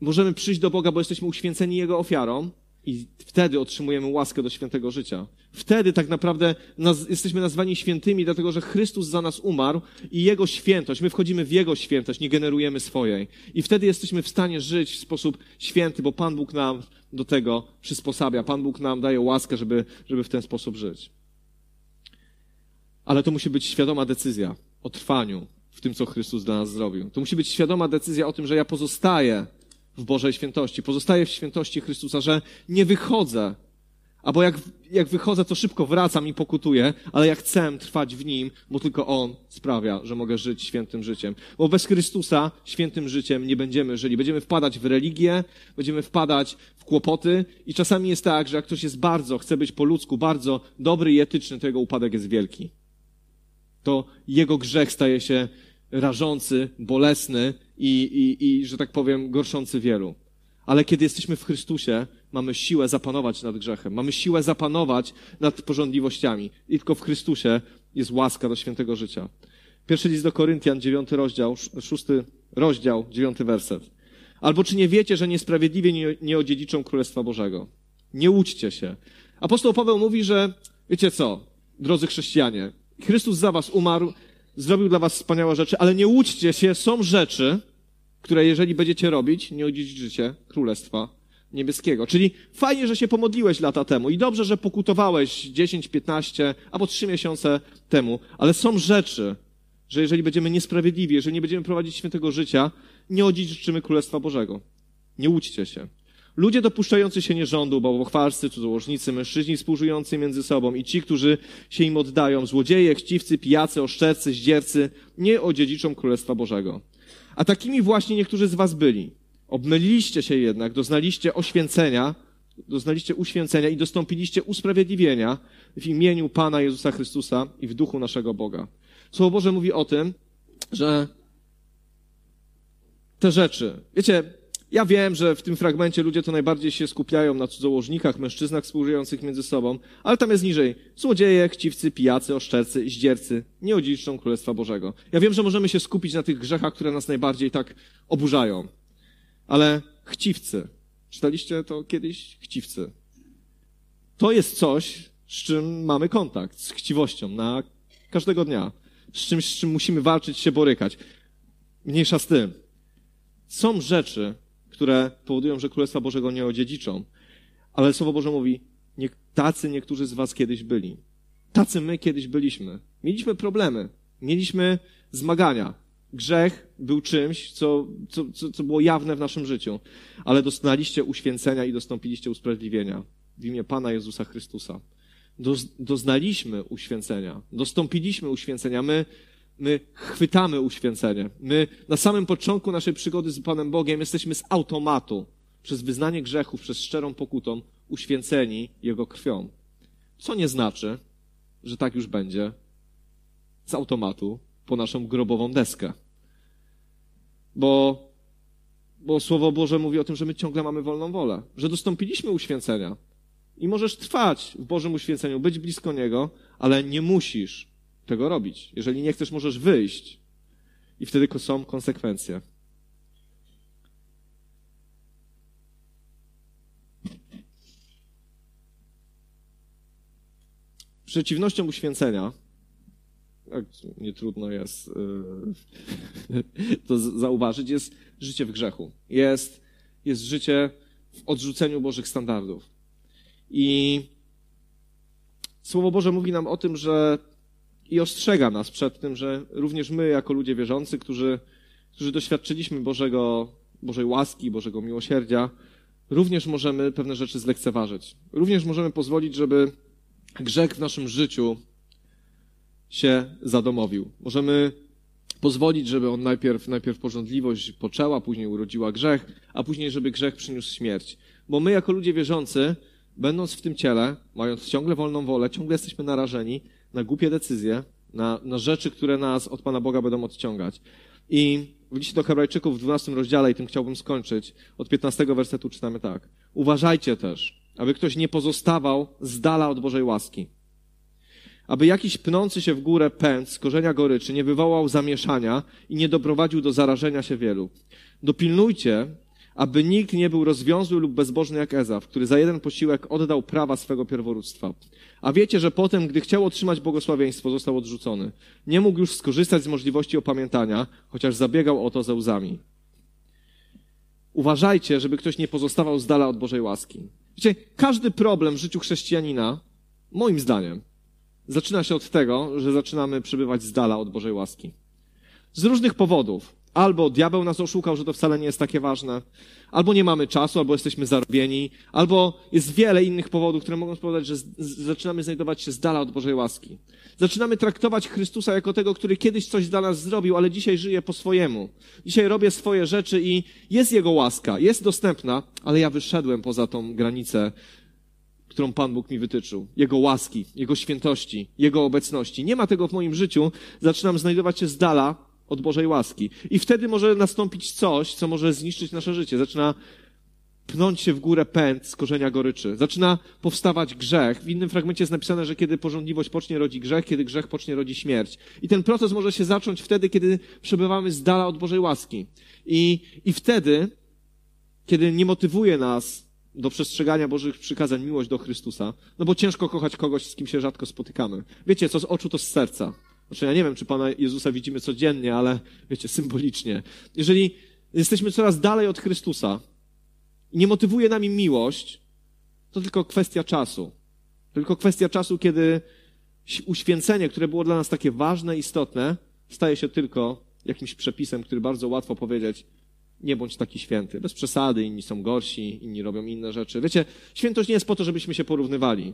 S1: możemy przyjść do Boga, bo jesteśmy uświęceni Jego ofiarą i wtedy otrzymujemy łaskę do świętego życia. Wtedy tak naprawdę naz jesteśmy nazwani świętymi, dlatego że Chrystus za nas umarł i Jego świętość, my wchodzimy w Jego świętość, nie generujemy swojej. I wtedy jesteśmy w stanie żyć w sposób święty, bo Pan Bóg nam do tego przysposabia. Pan Bóg nam daje łaskę, żeby, żeby w ten sposób żyć. Ale to musi być świadoma decyzja o trwaniu w tym, co Chrystus dla nas zrobił. To musi być świadoma decyzja o tym, że ja pozostaję w Bożej świętości, pozostaję w świętości Chrystusa, że nie wychodzę, Albo jak, jak wychodzę, to szybko wracam i pokutuję, ale ja chcę trwać w Nim, bo tylko On sprawia, że mogę żyć świętym życiem. Bo bez Chrystusa świętym życiem nie będziemy żyli. Będziemy wpadać w religię, będziemy wpadać w kłopoty i czasami jest tak, że jak ktoś jest bardzo, chce być po ludzku, bardzo dobry i etyczny, to jego upadek jest wielki. To jego grzech staje się rażący, bolesny i, i, i że tak powiem, gorszący wielu. Ale kiedy jesteśmy w Chrystusie, mamy siłę zapanować nad grzechem, mamy siłę zapanować nad porządliwościami. I tylko w Chrystusie jest łaska do świętego życia. Pierwszy list do Koryntian, dziewiąty rozdział, szósty rozdział, dziewiąty werset. Albo czy nie wiecie, że niesprawiedliwie nie, nie odziedziczą Królestwa Bożego? Nie łudźcie się. Apostoł Paweł mówi, że wiecie co, drodzy chrześcijanie, Chrystus za was umarł, zrobił dla was wspaniałe rzeczy, ale nie łudźcie się, są rzeczy, które jeżeli będziecie robić, nie odziedziczycie Królestwa Niebieskiego. Czyli fajnie, że się pomodliłeś lata temu i dobrze, że pokutowałeś 10, 15 albo 3 miesiące temu, ale są rzeczy, że jeżeli będziemy niesprawiedliwi, jeżeli nie będziemy prowadzić świętego życia, nie odziedziczymy Królestwa Bożego. Nie łudźcie się. Ludzie dopuszczający się nierządu, bałwochwalscy, cudzołożnicy, mężczyźni współżyjący między sobą i ci, którzy się im oddają, złodzieje, chciwcy, pijacy, oszczercy, zdziercy, nie odziedziczą Królestwa Bożego. A takimi właśnie niektórzy z was byli. Obmyliliście się jednak, doznaliście oświęcenia, doznaliście uświęcenia i dostąpiliście usprawiedliwienia w imieniu Pana Jezusa Chrystusa i w duchu naszego Boga. Słowo Boże mówi o tym, że te rzeczy, wiecie, ja wiem, że w tym fragmencie ludzie to najbardziej się skupiają na cudzołożnikach, mężczyznach współżyjących między sobą, ale tam jest niżej. Złodzieje, chciwcy, pijacy, oszczercy, zdziercy nie odziedziczą Królestwa Bożego. Ja wiem, że możemy się skupić na tych grzechach, które nas najbardziej tak oburzają. Ale chciwcy. Czytaliście to kiedyś? Chciwcy. To jest coś, z czym mamy kontakt, z chciwością na każdego dnia. Z czymś, z czym musimy walczyć, się borykać. Mniejsza z tym. Są rzeczy, które powodują, że Królestwa Bożego nie odziedziczą. Ale Słowo Boże mówi, nie, tacy niektórzy z was kiedyś byli. Tacy my kiedyś byliśmy. Mieliśmy problemy. Mieliśmy zmagania. Grzech był czymś, co, co, co, co było jawne w naszym życiu. Ale dostaliście uświęcenia i dostąpiliście usprawiedliwienia w imię Pana Jezusa Chrystusa. doznaliśmy uświęcenia. Dostąpiliśmy uświęcenia. My my chwytamy uświęcenie. My na samym początku naszej przygody z Panem Bogiem jesteśmy z automatu, przez wyznanie grzechów, przez szczerą pokutą, uświęceni Jego krwią. Co nie znaczy, że tak już będzie z automatu po naszą grobową deskę. Bo, bo Słowo Boże mówi o tym, że my ciągle mamy wolną wolę, że dostąpiliśmy uświęcenia. I możesz trwać w Bożym uświęceniu, być blisko Niego, ale nie musisz tego robić. Jeżeli nie chcesz, możesz wyjść. I wtedy są konsekwencje. Przeciwnością uświęcenia, jak nie trudno jest yy, (laughs) to zauważyć, jest życie w grzechu. Jest, jest życie w odrzuceniu Bożych standardów. I Słowo Boże mówi nam o tym, że i ostrzega nas przed tym, że również my, jako ludzie wierzący, którzy, którzy doświadczyliśmy Bożego, Bożej łaski, Bożego miłosierdzia, również możemy pewne rzeczy zlekceważyć. Również możemy pozwolić, żeby grzech w naszym życiu się zadomowił. Możemy pozwolić, żeby on najpierw, najpierw porządliwość poczęła, później urodziła grzech, a później, żeby grzech przyniósł śmierć. Bo my, jako ludzie wierzący, będąc w tym ciele, mając ciągle wolną wolę, ciągle jesteśmy narażeni na głupie decyzje, na, na rzeczy, które nas od Pana Boga będą odciągać. I w liście do Hebrajczyków w 12 rozdziale, i tym chciałbym skończyć, od 15 wersetu czytamy tak. Uważajcie też, aby ktoś nie pozostawał z dala od Bożej łaski. Aby jakiś pnący się w górę pęd z korzenia goryczy nie wywołał zamieszania i nie doprowadził do zarażenia się wielu. Dopilnujcie, aby nikt nie był rozwiązły lub bezbożny jak Ezaw, który za jeden posiłek oddał prawa swego pierworództwa. A wiecie, że potem, gdy chciał otrzymać błogosławieństwo, został odrzucony. Nie mógł już skorzystać z możliwości opamiętania, chociaż zabiegał o to ze łzami. Uważajcie, żeby ktoś nie pozostawał z dala od Bożej łaski. Wiecie, każdy problem w życiu chrześcijanina, moim zdaniem, zaczyna się od tego, że zaczynamy przebywać z dala od Bożej łaski. Z różnych powodów. Albo diabeł nas oszukał, że to wcale nie jest takie ważne, albo nie mamy czasu, albo jesteśmy zarobieni, albo jest wiele innych powodów, które mogą spowodować, że zaczynamy znajdować się z dala od Bożej łaski. Zaczynamy traktować Chrystusa jako tego, który kiedyś coś dla nas zrobił, ale dzisiaj żyje po swojemu. Dzisiaj robię swoje rzeczy i jest Jego łaska, jest dostępna, ale ja wyszedłem poza tą granicę, którą Pan Bóg mi wytyczył. Jego łaski, Jego świętości, Jego obecności. Nie ma tego w moim życiu. Zaczynam znajdować się z dala od Bożej łaski. I wtedy może nastąpić coś, co może zniszczyć nasze życie. Zaczyna pnąć się w górę pęd z korzenia goryczy. Zaczyna powstawać grzech. W innym fragmencie jest napisane, że kiedy porządliwość pocznie, rodzi grzech, kiedy grzech pocznie, rodzi śmierć. I ten proces może się zacząć wtedy, kiedy przebywamy z dala od Bożej łaski. I, i wtedy, kiedy nie motywuje nas do przestrzegania Bożych przykazań miłość do Chrystusa, no bo ciężko kochać kogoś, z kim się rzadko spotykamy. Wiecie, co z oczu, to z serca. Znaczy, ja nie wiem, czy Pana Jezusa widzimy codziennie, ale wiecie, symbolicznie. Jeżeli jesteśmy coraz dalej od Chrystusa i nie motywuje nami miłość, to tylko kwestia czasu. Tylko kwestia czasu, kiedy uświęcenie, które było dla nas takie ważne, istotne, staje się tylko jakimś przepisem, który bardzo łatwo powiedzieć, nie bądź taki święty. Bez przesady, inni są gorsi, inni robią inne rzeczy. Wiecie, świętość nie jest po to, żebyśmy się porównywali.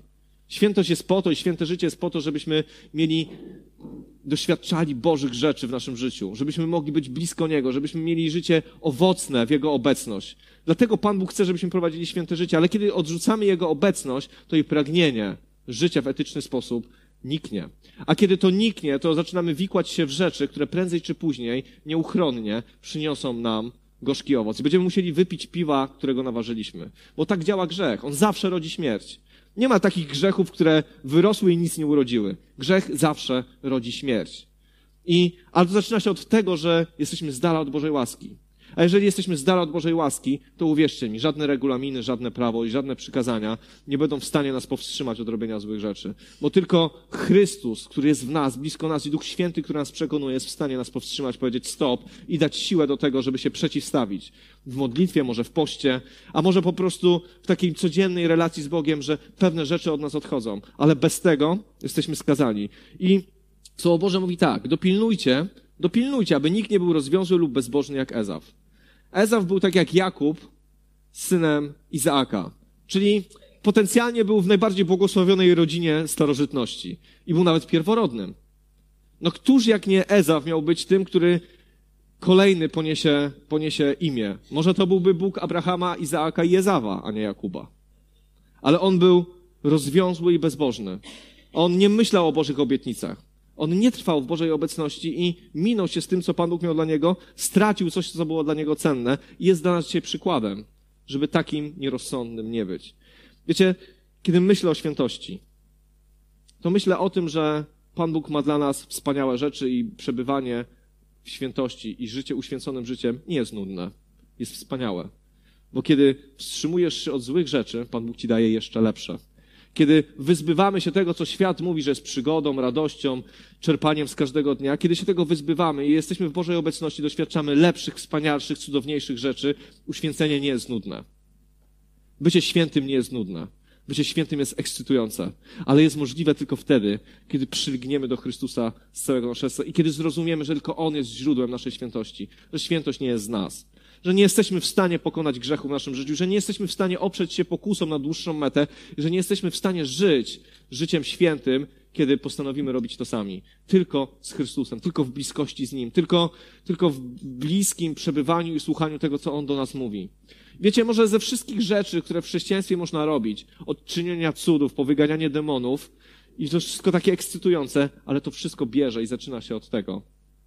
S1: Świętość jest po to i święte życie jest po to, żebyśmy mieli, doświadczali Bożych rzeczy w naszym życiu, żebyśmy mogli być blisko Niego, żebyśmy mieli życie owocne w Jego obecność. Dlatego Pan Bóg chce, żebyśmy prowadzili święte życie, ale kiedy odrzucamy Jego obecność, to i pragnienie życia w etyczny sposób niknie. A kiedy to niknie, to zaczynamy wikłać się w rzeczy, które prędzej czy później, nieuchronnie przyniosą nam gorzki owoc. I będziemy musieli wypić piwa, którego naważyliśmy. Bo tak działa grzech. On zawsze rodzi śmierć. Nie ma takich grzechów, które wyrosły i nic nie urodziły. Grzech zawsze rodzi śmierć. I, ale to zaczyna się od tego, że jesteśmy z dala od Bożej łaski. A jeżeli jesteśmy z dala od Bożej łaski, to uwierzcie mi, żadne regulaminy, żadne prawo i żadne przykazania nie będą w stanie nas powstrzymać od robienia złych rzeczy. Bo tylko Chrystus, który jest w nas, blisko nas i Duch Święty, który nas przekonuje, jest w stanie nas powstrzymać, powiedzieć stop i dać siłę do tego, żeby się przeciwstawić. W modlitwie, może w poście, a może po prostu w takiej codziennej relacji z Bogiem, że pewne rzeczy od nas odchodzą. Ale bez tego jesteśmy skazani. I Słowo Boże mówi tak, dopilnujcie, dopilnujcie, aby nikt nie był rozwiązły lub bezbożny jak Ezaw. Ezaw był tak jak Jakub, synem Izaaka. Czyli potencjalnie był w najbardziej błogosławionej rodzinie starożytności. I był nawet pierworodnym. No któż jak nie Ezaw miał być tym, który kolejny poniesie, poniesie imię? Może to byłby Bóg Abrahama, Izaaka i Ezawa, a nie Jakuba. Ale on był rozwiązły i bezbożny. On nie myślał o Bożych obietnicach. On nie trwał w Bożej obecności i minął się z tym, co Pan Bóg miał dla niego, stracił coś, co było dla niego cenne i jest dla nas dzisiaj przykładem, żeby takim nierozsądnym nie być. Wiecie, kiedy myślę o świętości, to myślę o tym, że Pan Bóg ma dla nas wspaniałe rzeczy i przebywanie w świętości i życie uświęconym życiem nie jest nudne. Jest wspaniałe. Bo kiedy wstrzymujesz się od złych rzeczy, Pan Bóg ci daje jeszcze lepsze kiedy wyzbywamy się tego, co świat mówi, że jest przygodą, radością, czerpaniem z każdego dnia, kiedy się tego wyzbywamy i jesteśmy w Bożej obecności, doświadczamy lepszych, wspanialszych, cudowniejszych rzeczy, uświęcenie nie jest nudne. Bycie świętym nie jest nudne. Bycie świętym jest ekscytujące, ale jest możliwe tylko wtedy, kiedy przylgniemy do Chrystusa z całego naszego serca i kiedy zrozumiemy, że tylko On jest źródłem naszej świętości, że świętość nie jest z nas, że nie jesteśmy w stanie pokonać grzechu w naszym życiu, że nie jesteśmy w stanie oprzeć się pokusom na dłuższą metę, że nie jesteśmy w stanie żyć życiem świętym, kiedy postanowimy robić to sami. Tylko z Chrystusem, tylko w bliskości z Nim, tylko, tylko w bliskim przebywaniu i słuchaniu tego, co On do nas mówi. Wiecie, może ze wszystkich rzeczy, które w chrześcijaństwie można robić, od czynienia cudów, po wyganianie demonów, i to wszystko takie ekscytujące, ale to wszystko bierze i zaczyna się od tego,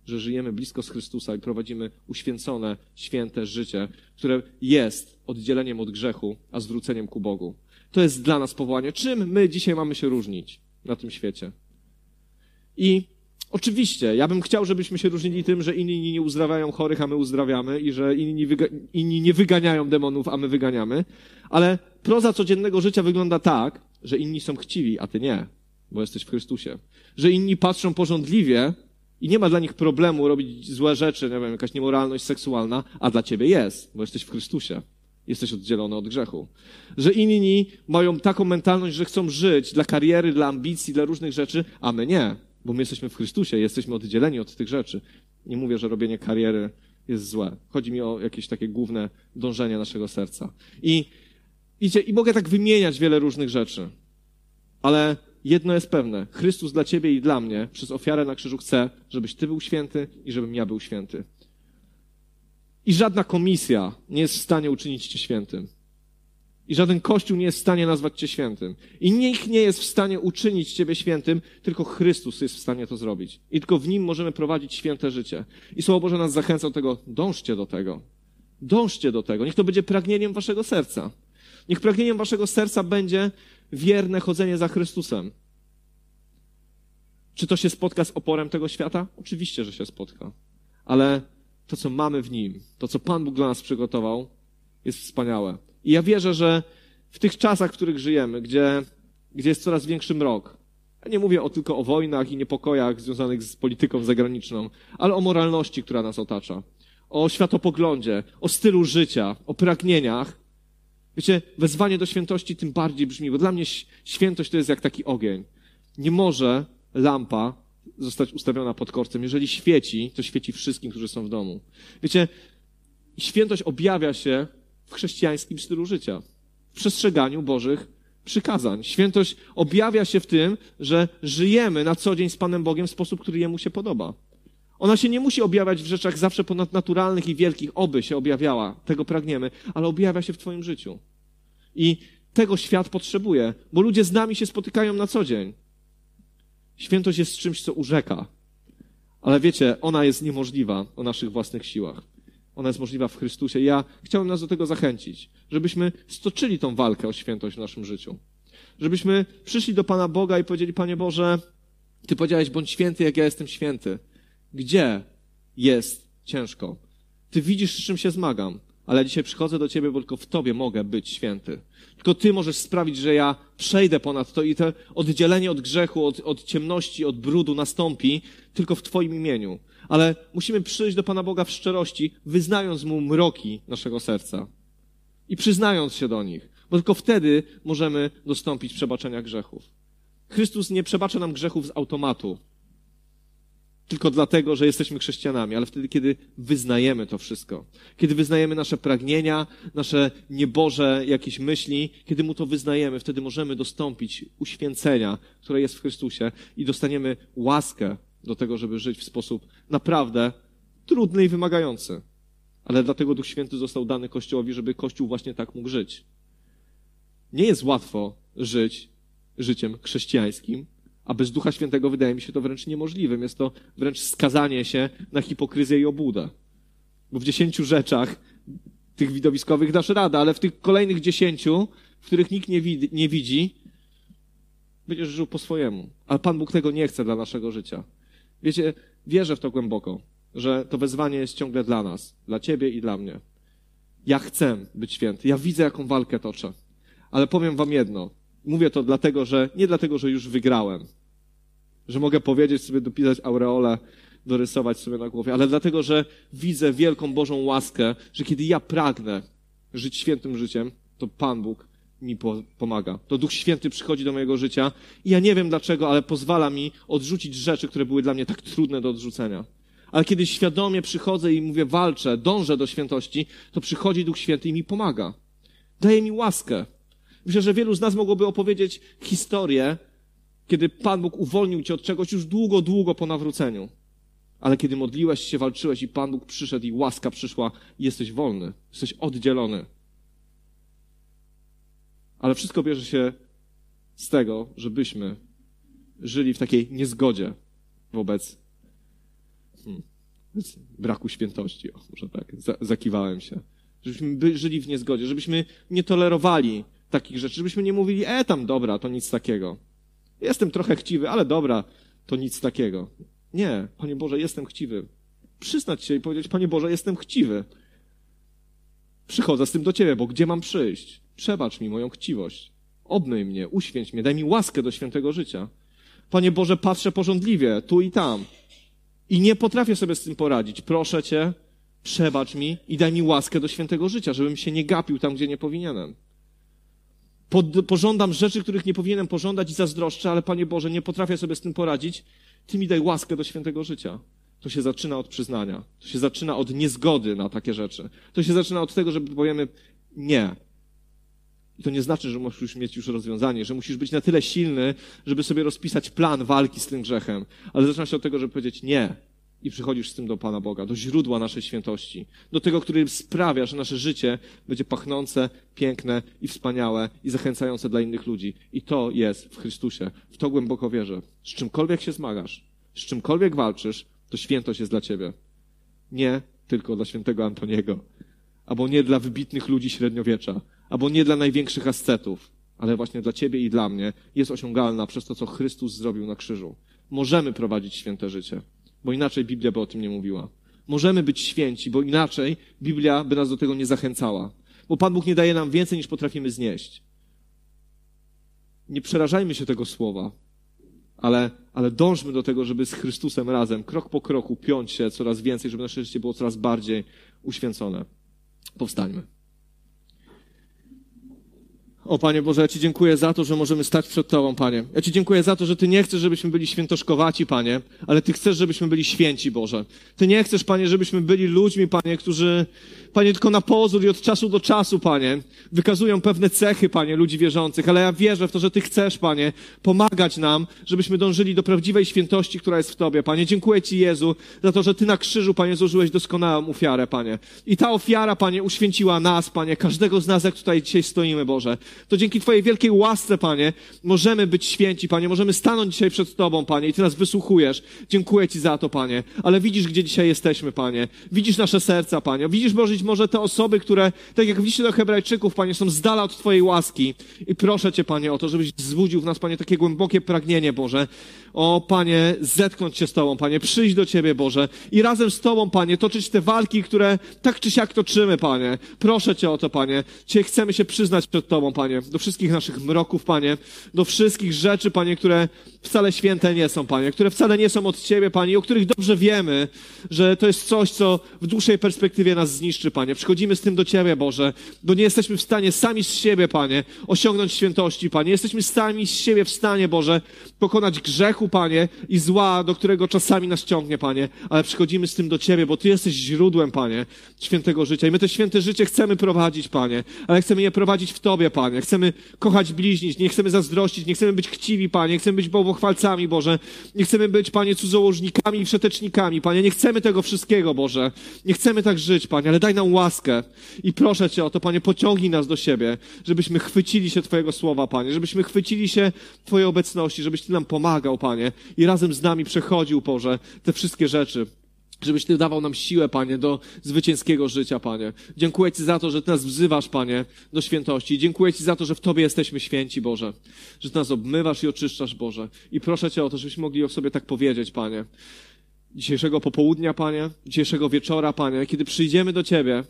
S1: że żyjemy blisko z Chrystusa i prowadzimy uświęcone, święte życie, które jest oddzieleniem od grzechu, a zwróceniem ku Bogu. To jest dla nas powołanie. Czym my dzisiaj mamy się różnić na tym świecie? I oczywiście, ja bym chciał, żebyśmy się różnili tym, że inni nie uzdrawiają chorych, a my uzdrawiamy i że inni, wyga inni nie wyganiają demonów, a my wyganiamy, ale proza codziennego życia wygląda tak, że inni są chciwi, a ty nie, bo jesteś w Chrystusie. Że inni patrzą porządliwie, i nie ma dla nich problemu robić złe rzeczy, nie wiem, jakaś niemoralność seksualna, a dla ciebie jest, bo jesteś w Chrystusie. Jesteś oddzielony od grzechu. Że inni mają taką mentalność, że chcą żyć dla kariery, dla ambicji, dla różnych rzeczy, a my nie, bo my jesteśmy w Chrystusie, jesteśmy oddzieleni od tych rzeczy. Nie mówię, że robienie kariery jest złe. Chodzi mi o jakieś takie główne dążenie naszego serca. I, wiecie, i mogę tak wymieniać wiele różnych rzeczy. Ale jedno jest pewne. Chrystus dla ciebie i dla mnie przez ofiarę na krzyżu chce, żebyś ty był święty i żebym ja był święty. I żadna komisja nie jest w stanie uczynić cię świętym. I żaden kościół nie jest w stanie nazwać cię świętym. I nikt nie jest w stanie uczynić ciebie świętym, tylko Chrystus jest w stanie to zrobić. I tylko w nim możemy prowadzić święte życie. I Słowo Boże nas zachęca do tego, dążcie do tego. Dążcie do tego. Niech to będzie pragnieniem waszego serca. Niech pragnieniem waszego serca będzie wierne chodzenie za Chrystusem. Czy to się spotka z oporem tego świata? Oczywiście, że się spotka. Ale to, co mamy w nim, to, co Pan Bóg dla nas przygotował, jest wspaniałe. I ja wierzę, że w tych czasach, w których żyjemy, gdzie, gdzie jest coraz większy mrok, ja nie mówię o, tylko o wojnach i niepokojach związanych z polityką zagraniczną, ale o moralności, która nas otacza, o światopoglądzie, o stylu życia, o pragnieniach. Wiecie, wezwanie do świętości tym bardziej brzmi, bo dla mnie świętość to jest jak taki ogień. Nie może lampa zostać ustawiona pod korcem. Jeżeli świeci, to świeci wszystkim, którzy są w domu. Wiecie, świętość objawia się w chrześcijańskim stylu życia, w przestrzeganiu Bożych przykazań. Świętość objawia się w tym, że żyjemy na co dzień z Panem Bogiem w sposób, który Jemu się podoba. Ona się nie musi objawiać w rzeczach zawsze ponadnaturalnych i wielkich, oby się objawiała, tego pragniemy, ale objawia się w Twoim życiu. I tego świat potrzebuje, bo ludzie z nami się spotykają na co dzień. Świętość jest czymś, co urzeka. Ale wiecie, ona jest niemożliwa o naszych własnych siłach. Ona jest możliwa w Chrystusie. Ja chciałbym nas do tego zachęcić, żebyśmy stoczyli tą walkę o świętość w naszym życiu. Żebyśmy przyszli do Pana Boga i powiedzieli, Panie Boże, Ty powiedziałeś, bądź święty, jak ja jestem święty. Gdzie jest ciężko? Ty widzisz, z czym się zmagam, ale dzisiaj przychodzę do Ciebie, bo tylko w Tobie mogę być święty. Tylko Ty możesz sprawić, że ja przejdę ponad to i to oddzielenie od grzechu, od, od ciemności, od brudu nastąpi tylko w Twoim imieniu ale musimy przyjść do Pana Boga w szczerości, wyznając Mu mroki naszego serca i przyznając się do nich, bo tylko wtedy możemy dostąpić przebaczenia grzechów. Chrystus nie przebacza nam grzechów z automatu, tylko dlatego, że jesteśmy chrześcijanami, ale wtedy, kiedy wyznajemy to wszystko, kiedy wyznajemy nasze pragnienia, nasze nieboże jakieś myśli, kiedy Mu to wyznajemy, wtedy możemy dostąpić uświęcenia, które jest w Chrystusie i dostaniemy łaskę do tego, żeby żyć w sposób naprawdę trudny i wymagający. Ale dlatego Duch Święty został dany Kościołowi, żeby Kościół właśnie tak mógł żyć. Nie jest łatwo żyć życiem chrześcijańskim, a bez Ducha Świętego wydaje mi się to wręcz niemożliwym. Jest to wręcz skazanie się na hipokryzję i obłudę. Bo w dziesięciu rzeczach tych widowiskowych dasz radę, ale w tych kolejnych dziesięciu, w których nikt nie, widzi, nie widzi będziesz żył po swojemu. Ale Pan Bóg tego nie chce dla naszego życia. Wiecie, wierzę w to głęboko, że to wezwanie jest ciągle dla nas, dla ciebie i dla mnie. Ja chcę być święty. Ja widzę, jaką walkę toczę. Ale powiem wam jedno. Mówię to dlatego, że, nie dlatego, że już wygrałem. Że mogę powiedzieć sobie, dopisać aureolę, dorysować sobie na głowie, ale dlatego, że widzę wielką Bożą łaskę, że kiedy ja pragnę żyć świętym życiem, to Pan Bóg mi pomaga. To Duch Święty przychodzi do mojego życia i ja nie wiem dlaczego, ale pozwala mi odrzucić rzeczy, które były dla mnie tak trudne do odrzucenia. Ale kiedy świadomie przychodzę i mówię, walczę, dążę do świętości, to przychodzi Duch Święty i mi pomaga. Daje mi łaskę. Myślę, że wielu z nas mogłoby opowiedzieć historię, kiedy Pan Bóg uwolnił cię od czegoś już długo, długo po nawróceniu. Ale kiedy modliłeś się, walczyłeś i Pan Bóg przyszedł i łaska przyszła, jesteś wolny, jesteś oddzielony. Ale wszystko bierze się z tego, żebyśmy żyli w takiej niezgodzie wobec hmm, braku świętości. O, może tak, zakiwałem się. Żebyśmy żyli w niezgodzie, żebyśmy nie tolerowali takich rzeczy, żebyśmy nie mówili, e, tam dobra, to nic takiego. Jestem trochę chciwy, ale dobra, to nic takiego. Nie, Panie Boże, jestem chciwy. Przyznać się i powiedzieć, Panie Boże, jestem chciwy. Przychodzę z tym do Ciebie, bo gdzie mam przyjść? Przebacz mi moją chciwość. Obmyj mnie, uświęć mnie, daj mi łaskę do świętego życia. Panie Boże, patrzę porządliwie, tu i tam. I nie potrafię sobie z tym poradzić. Proszę Cię, przebacz mi i daj mi łaskę do świętego życia, żebym się nie gapił tam, gdzie nie powinienem. pożądam rzeczy, których nie powinienem pożądać i zazdroszczę, ale Panie Boże, nie potrafię sobie z tym poradzić. Ty mi daj łaskę do świętego życia. to się zaczyna od przyznania. To się zaczyna od niezgody na takie rzeczy. To się zaczyna od tego, że powiemy nie. I to nie znaczy, że musisz mieć już rozwiązanie, że musisz być na tyle silny, żeby sobie rozpisać plan walki z tym grzechem. Ale zaczyna się od tego, żeby powiedzieć nie. I przychodzisz z tym do Pana Boga, do źródła naszej świętości, do tego, który sprawia, że nasze życie będzie pachnące, piękne i wspaniałe i zachęcające dla innych ludzi. I to jest w Chrystusie. W to głęboko wierzę. Z czymkolwiek się zmagasz, z czymkolwiek walczysz, to świętość jest dla ciebie. Nie tylko dla świętego Antoniego, albo nie dla wybitnych ludzi średniowiecza, albo nie dla największych ascetów, ale właśnie dla ciebie i dla mnie jest osiągalna przez to, co Chrystus zrobił na krzyżu. Możemy prowadzić święte życie, bo inaczej Biblia by o tym nie mówiła. Możemy być święci, bo inaczej Biblia by nas do tego nie zachęcała. Bo Pan Bóg nie daje nam więcej, niż potrafimy znieść. Nie przerażajmy się tego słowa, ale, ale dążmy do tego, żeby z Chrystusem razem, krok po kroku, piąć się coraz więcej, żeby nasze życie było coraz bardziej uświęcone. Powstańmy. O Panie Boże, ja Ci dziękuję za to, że możemy stać przed Tobą, Panie. Ja Ci dziękuję za to, że Ty nie chcesz, żebyśmy byli świętoszkowaci, Panie, ale Ty chcesz, żebyśmy byli święci, Boże. Ty nie chcesz, Panie, żebyśmy byli ludźmi, Panie, którzy, Panie, tylko na pozór i od czasu do czasu, Panie, wykazują pewne cechy, Panie, ludzi wierzących, ale ja wierzę w to, że Ty chcesz, Panie, pomagać nam, żebyśmy dążyli do prawdziwej świętości, która jest w Tobie, Panie. Dziękuję Ci, Jezu, za to, że Ty na krzyżu, Panie, złożyłeś doskonałą ofiarę, Panie. I ta ofiara, Panie, uświęciła nas, Panie, każdego z nas, jak tutaj dzisiaj stoimy, Boże to dzięki Twojej wielkiej łasce, Panie, możemy być święci, Panie, możemy stanąć dzisiaj przed Tobą, Panie, i Ty nas wysłuchujesz. Dziękuję Ci za to, Panie. Ale widzisz, gdzie dzisiaj jesteśmy, Panie. Widzisz nasze serca, Panie. Widzisz, może, może te osoby, które, tak jak widzicie do Hebrajczyków, Panie, są z dala od Twojej łaski. I proszę Cię, Panie, o to, żebyś wzbudził w nas, Panie, takie głębokie pragnienie, Boże. O, Panie, zetknąć się z Tobą, Panie, przyjść do Ciebie, Boże. I razem z Tobą, Panie, toczyć te walki, które tak czy siak toczymy, Panie. Proszę Cię o to, Panie. Cię chcemy się przyznać przed Tobą, Panie do wszystkich naszych mroków, Panie, do wszystkich rzeczy, Panie, które wcale święte nie są, Panie, które wcale nie są od Ciebie, Panie, i o których dobrze wiemy, że to jest coś, co w dłuższej perspektywie nas zniszczy, Panie. Przychodzimy z tym do Ciebie, Boże, bo nie jesteśmy w stanie sami z siebie, Panie, osiągnąć świętości, Panie. Jesteśmy sami z siebie w stanie, Boże, pokonać grzechu, Panie, i zła, do którego czasami nas ciągnie, Panie, ale przychodzimy z tym do Ciebie, bo Ty jesteś źródłem, Panie, świętego życia i my to święte życie chcemy prowadzić, Panie, ale chcemy je prowadzić w Tobie, Panie. Chcemy kochać bliźnich, nie chcemy zazdrościć, nie chcemy być chciwi, Panie, nie chcemy być bałwochwalcami, Boże, nie chcemy być, Panie, cudzołożnikami i wszetecznikami, Panie, nie chcemy tego wszystkiego, Boże, nie chcemy tak żyć, Panie, ale daj nam łaskę. I proszę Cię o to, Panie, pociągnij nas do siebie, żebyśmy chwycili się Twojego słowa, Panie, żebyśmy chwycili się Twojej obecności, żebyś Ty nam pomagał, Panie, i razem z nami przechodził, Boże, te wszystkie rzeczy żebyś Ty dawał nam siłę, Panie, do zwycięskiego życia, Panie. Dziękuję Ci za to, że Ty nas wzywasz, Panie, do świętości. Dziękuję Ci za to, że w Tobie jesteśmy święci, Boże. Że Ty nas obmywasz i oczyszczasz, Boże. I proszę Cię o to, żebyśmy mogli o sobie tak powiedzieć, Panie. Dzisiejszego popołudnia, Panie, dzisiejszego wieczora, Panie, kiedy przyjdziemy do Ciebie,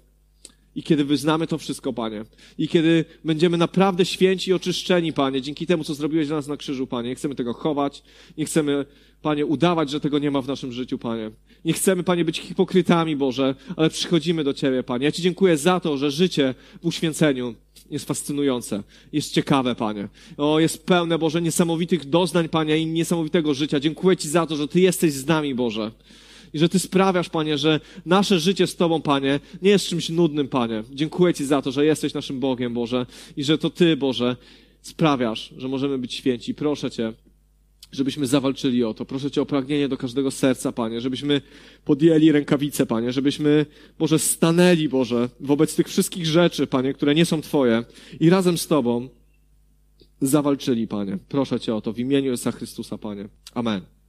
S1: i kiedy wyznamy to wszystko, Panie. I kiedy będziemy naprawdę święci i oczyszczeni, Panie, dzięki temu, co zrobiłeś dla nas na krzyżu, Panie. Nie chcemy tego chować, nie chcemy, Panie, udawać, że tego nie ma w naszym życiu, Panie. Nie chcemy, Panie, być hipokrytami, Boże, ale przychodzimy do Ciebie, Panie. Ja Ci dziękuję za to, że życie w uświęceniu jest fascynujące, jest ciekawe, Panie. O, jest pełne, Boże, niesamowitych doznań, Panie, i niesamowitego życia. Dziękuję Ci za to, że Ty jesteś z nami, Boże. I że Ty sprawiasz, Panie, że nasze życie z Tobą, Panie, nie jest czymś nudnym, Panie. Dziękuję Ci za to, że jesteś naszym Bogiem, Boże, i że to Ty, Boże, sprawiasz, że możemy być święci. Proszę Cię, żebyśmy zawalczyli o to. Proszę Cię o pragnienie do każdego serca, Panie, żebyśmy podjęli rękawice, Panie, żebyśmy, Boże, stanęli, Boże, wobec tych wszystkich rzeczy, Panie, które nie są Twoje i razem z Tobą zawalczyli, Panie. Proszę Cię o to w imieniu Jezusa Chrystusa, Panie. Amen.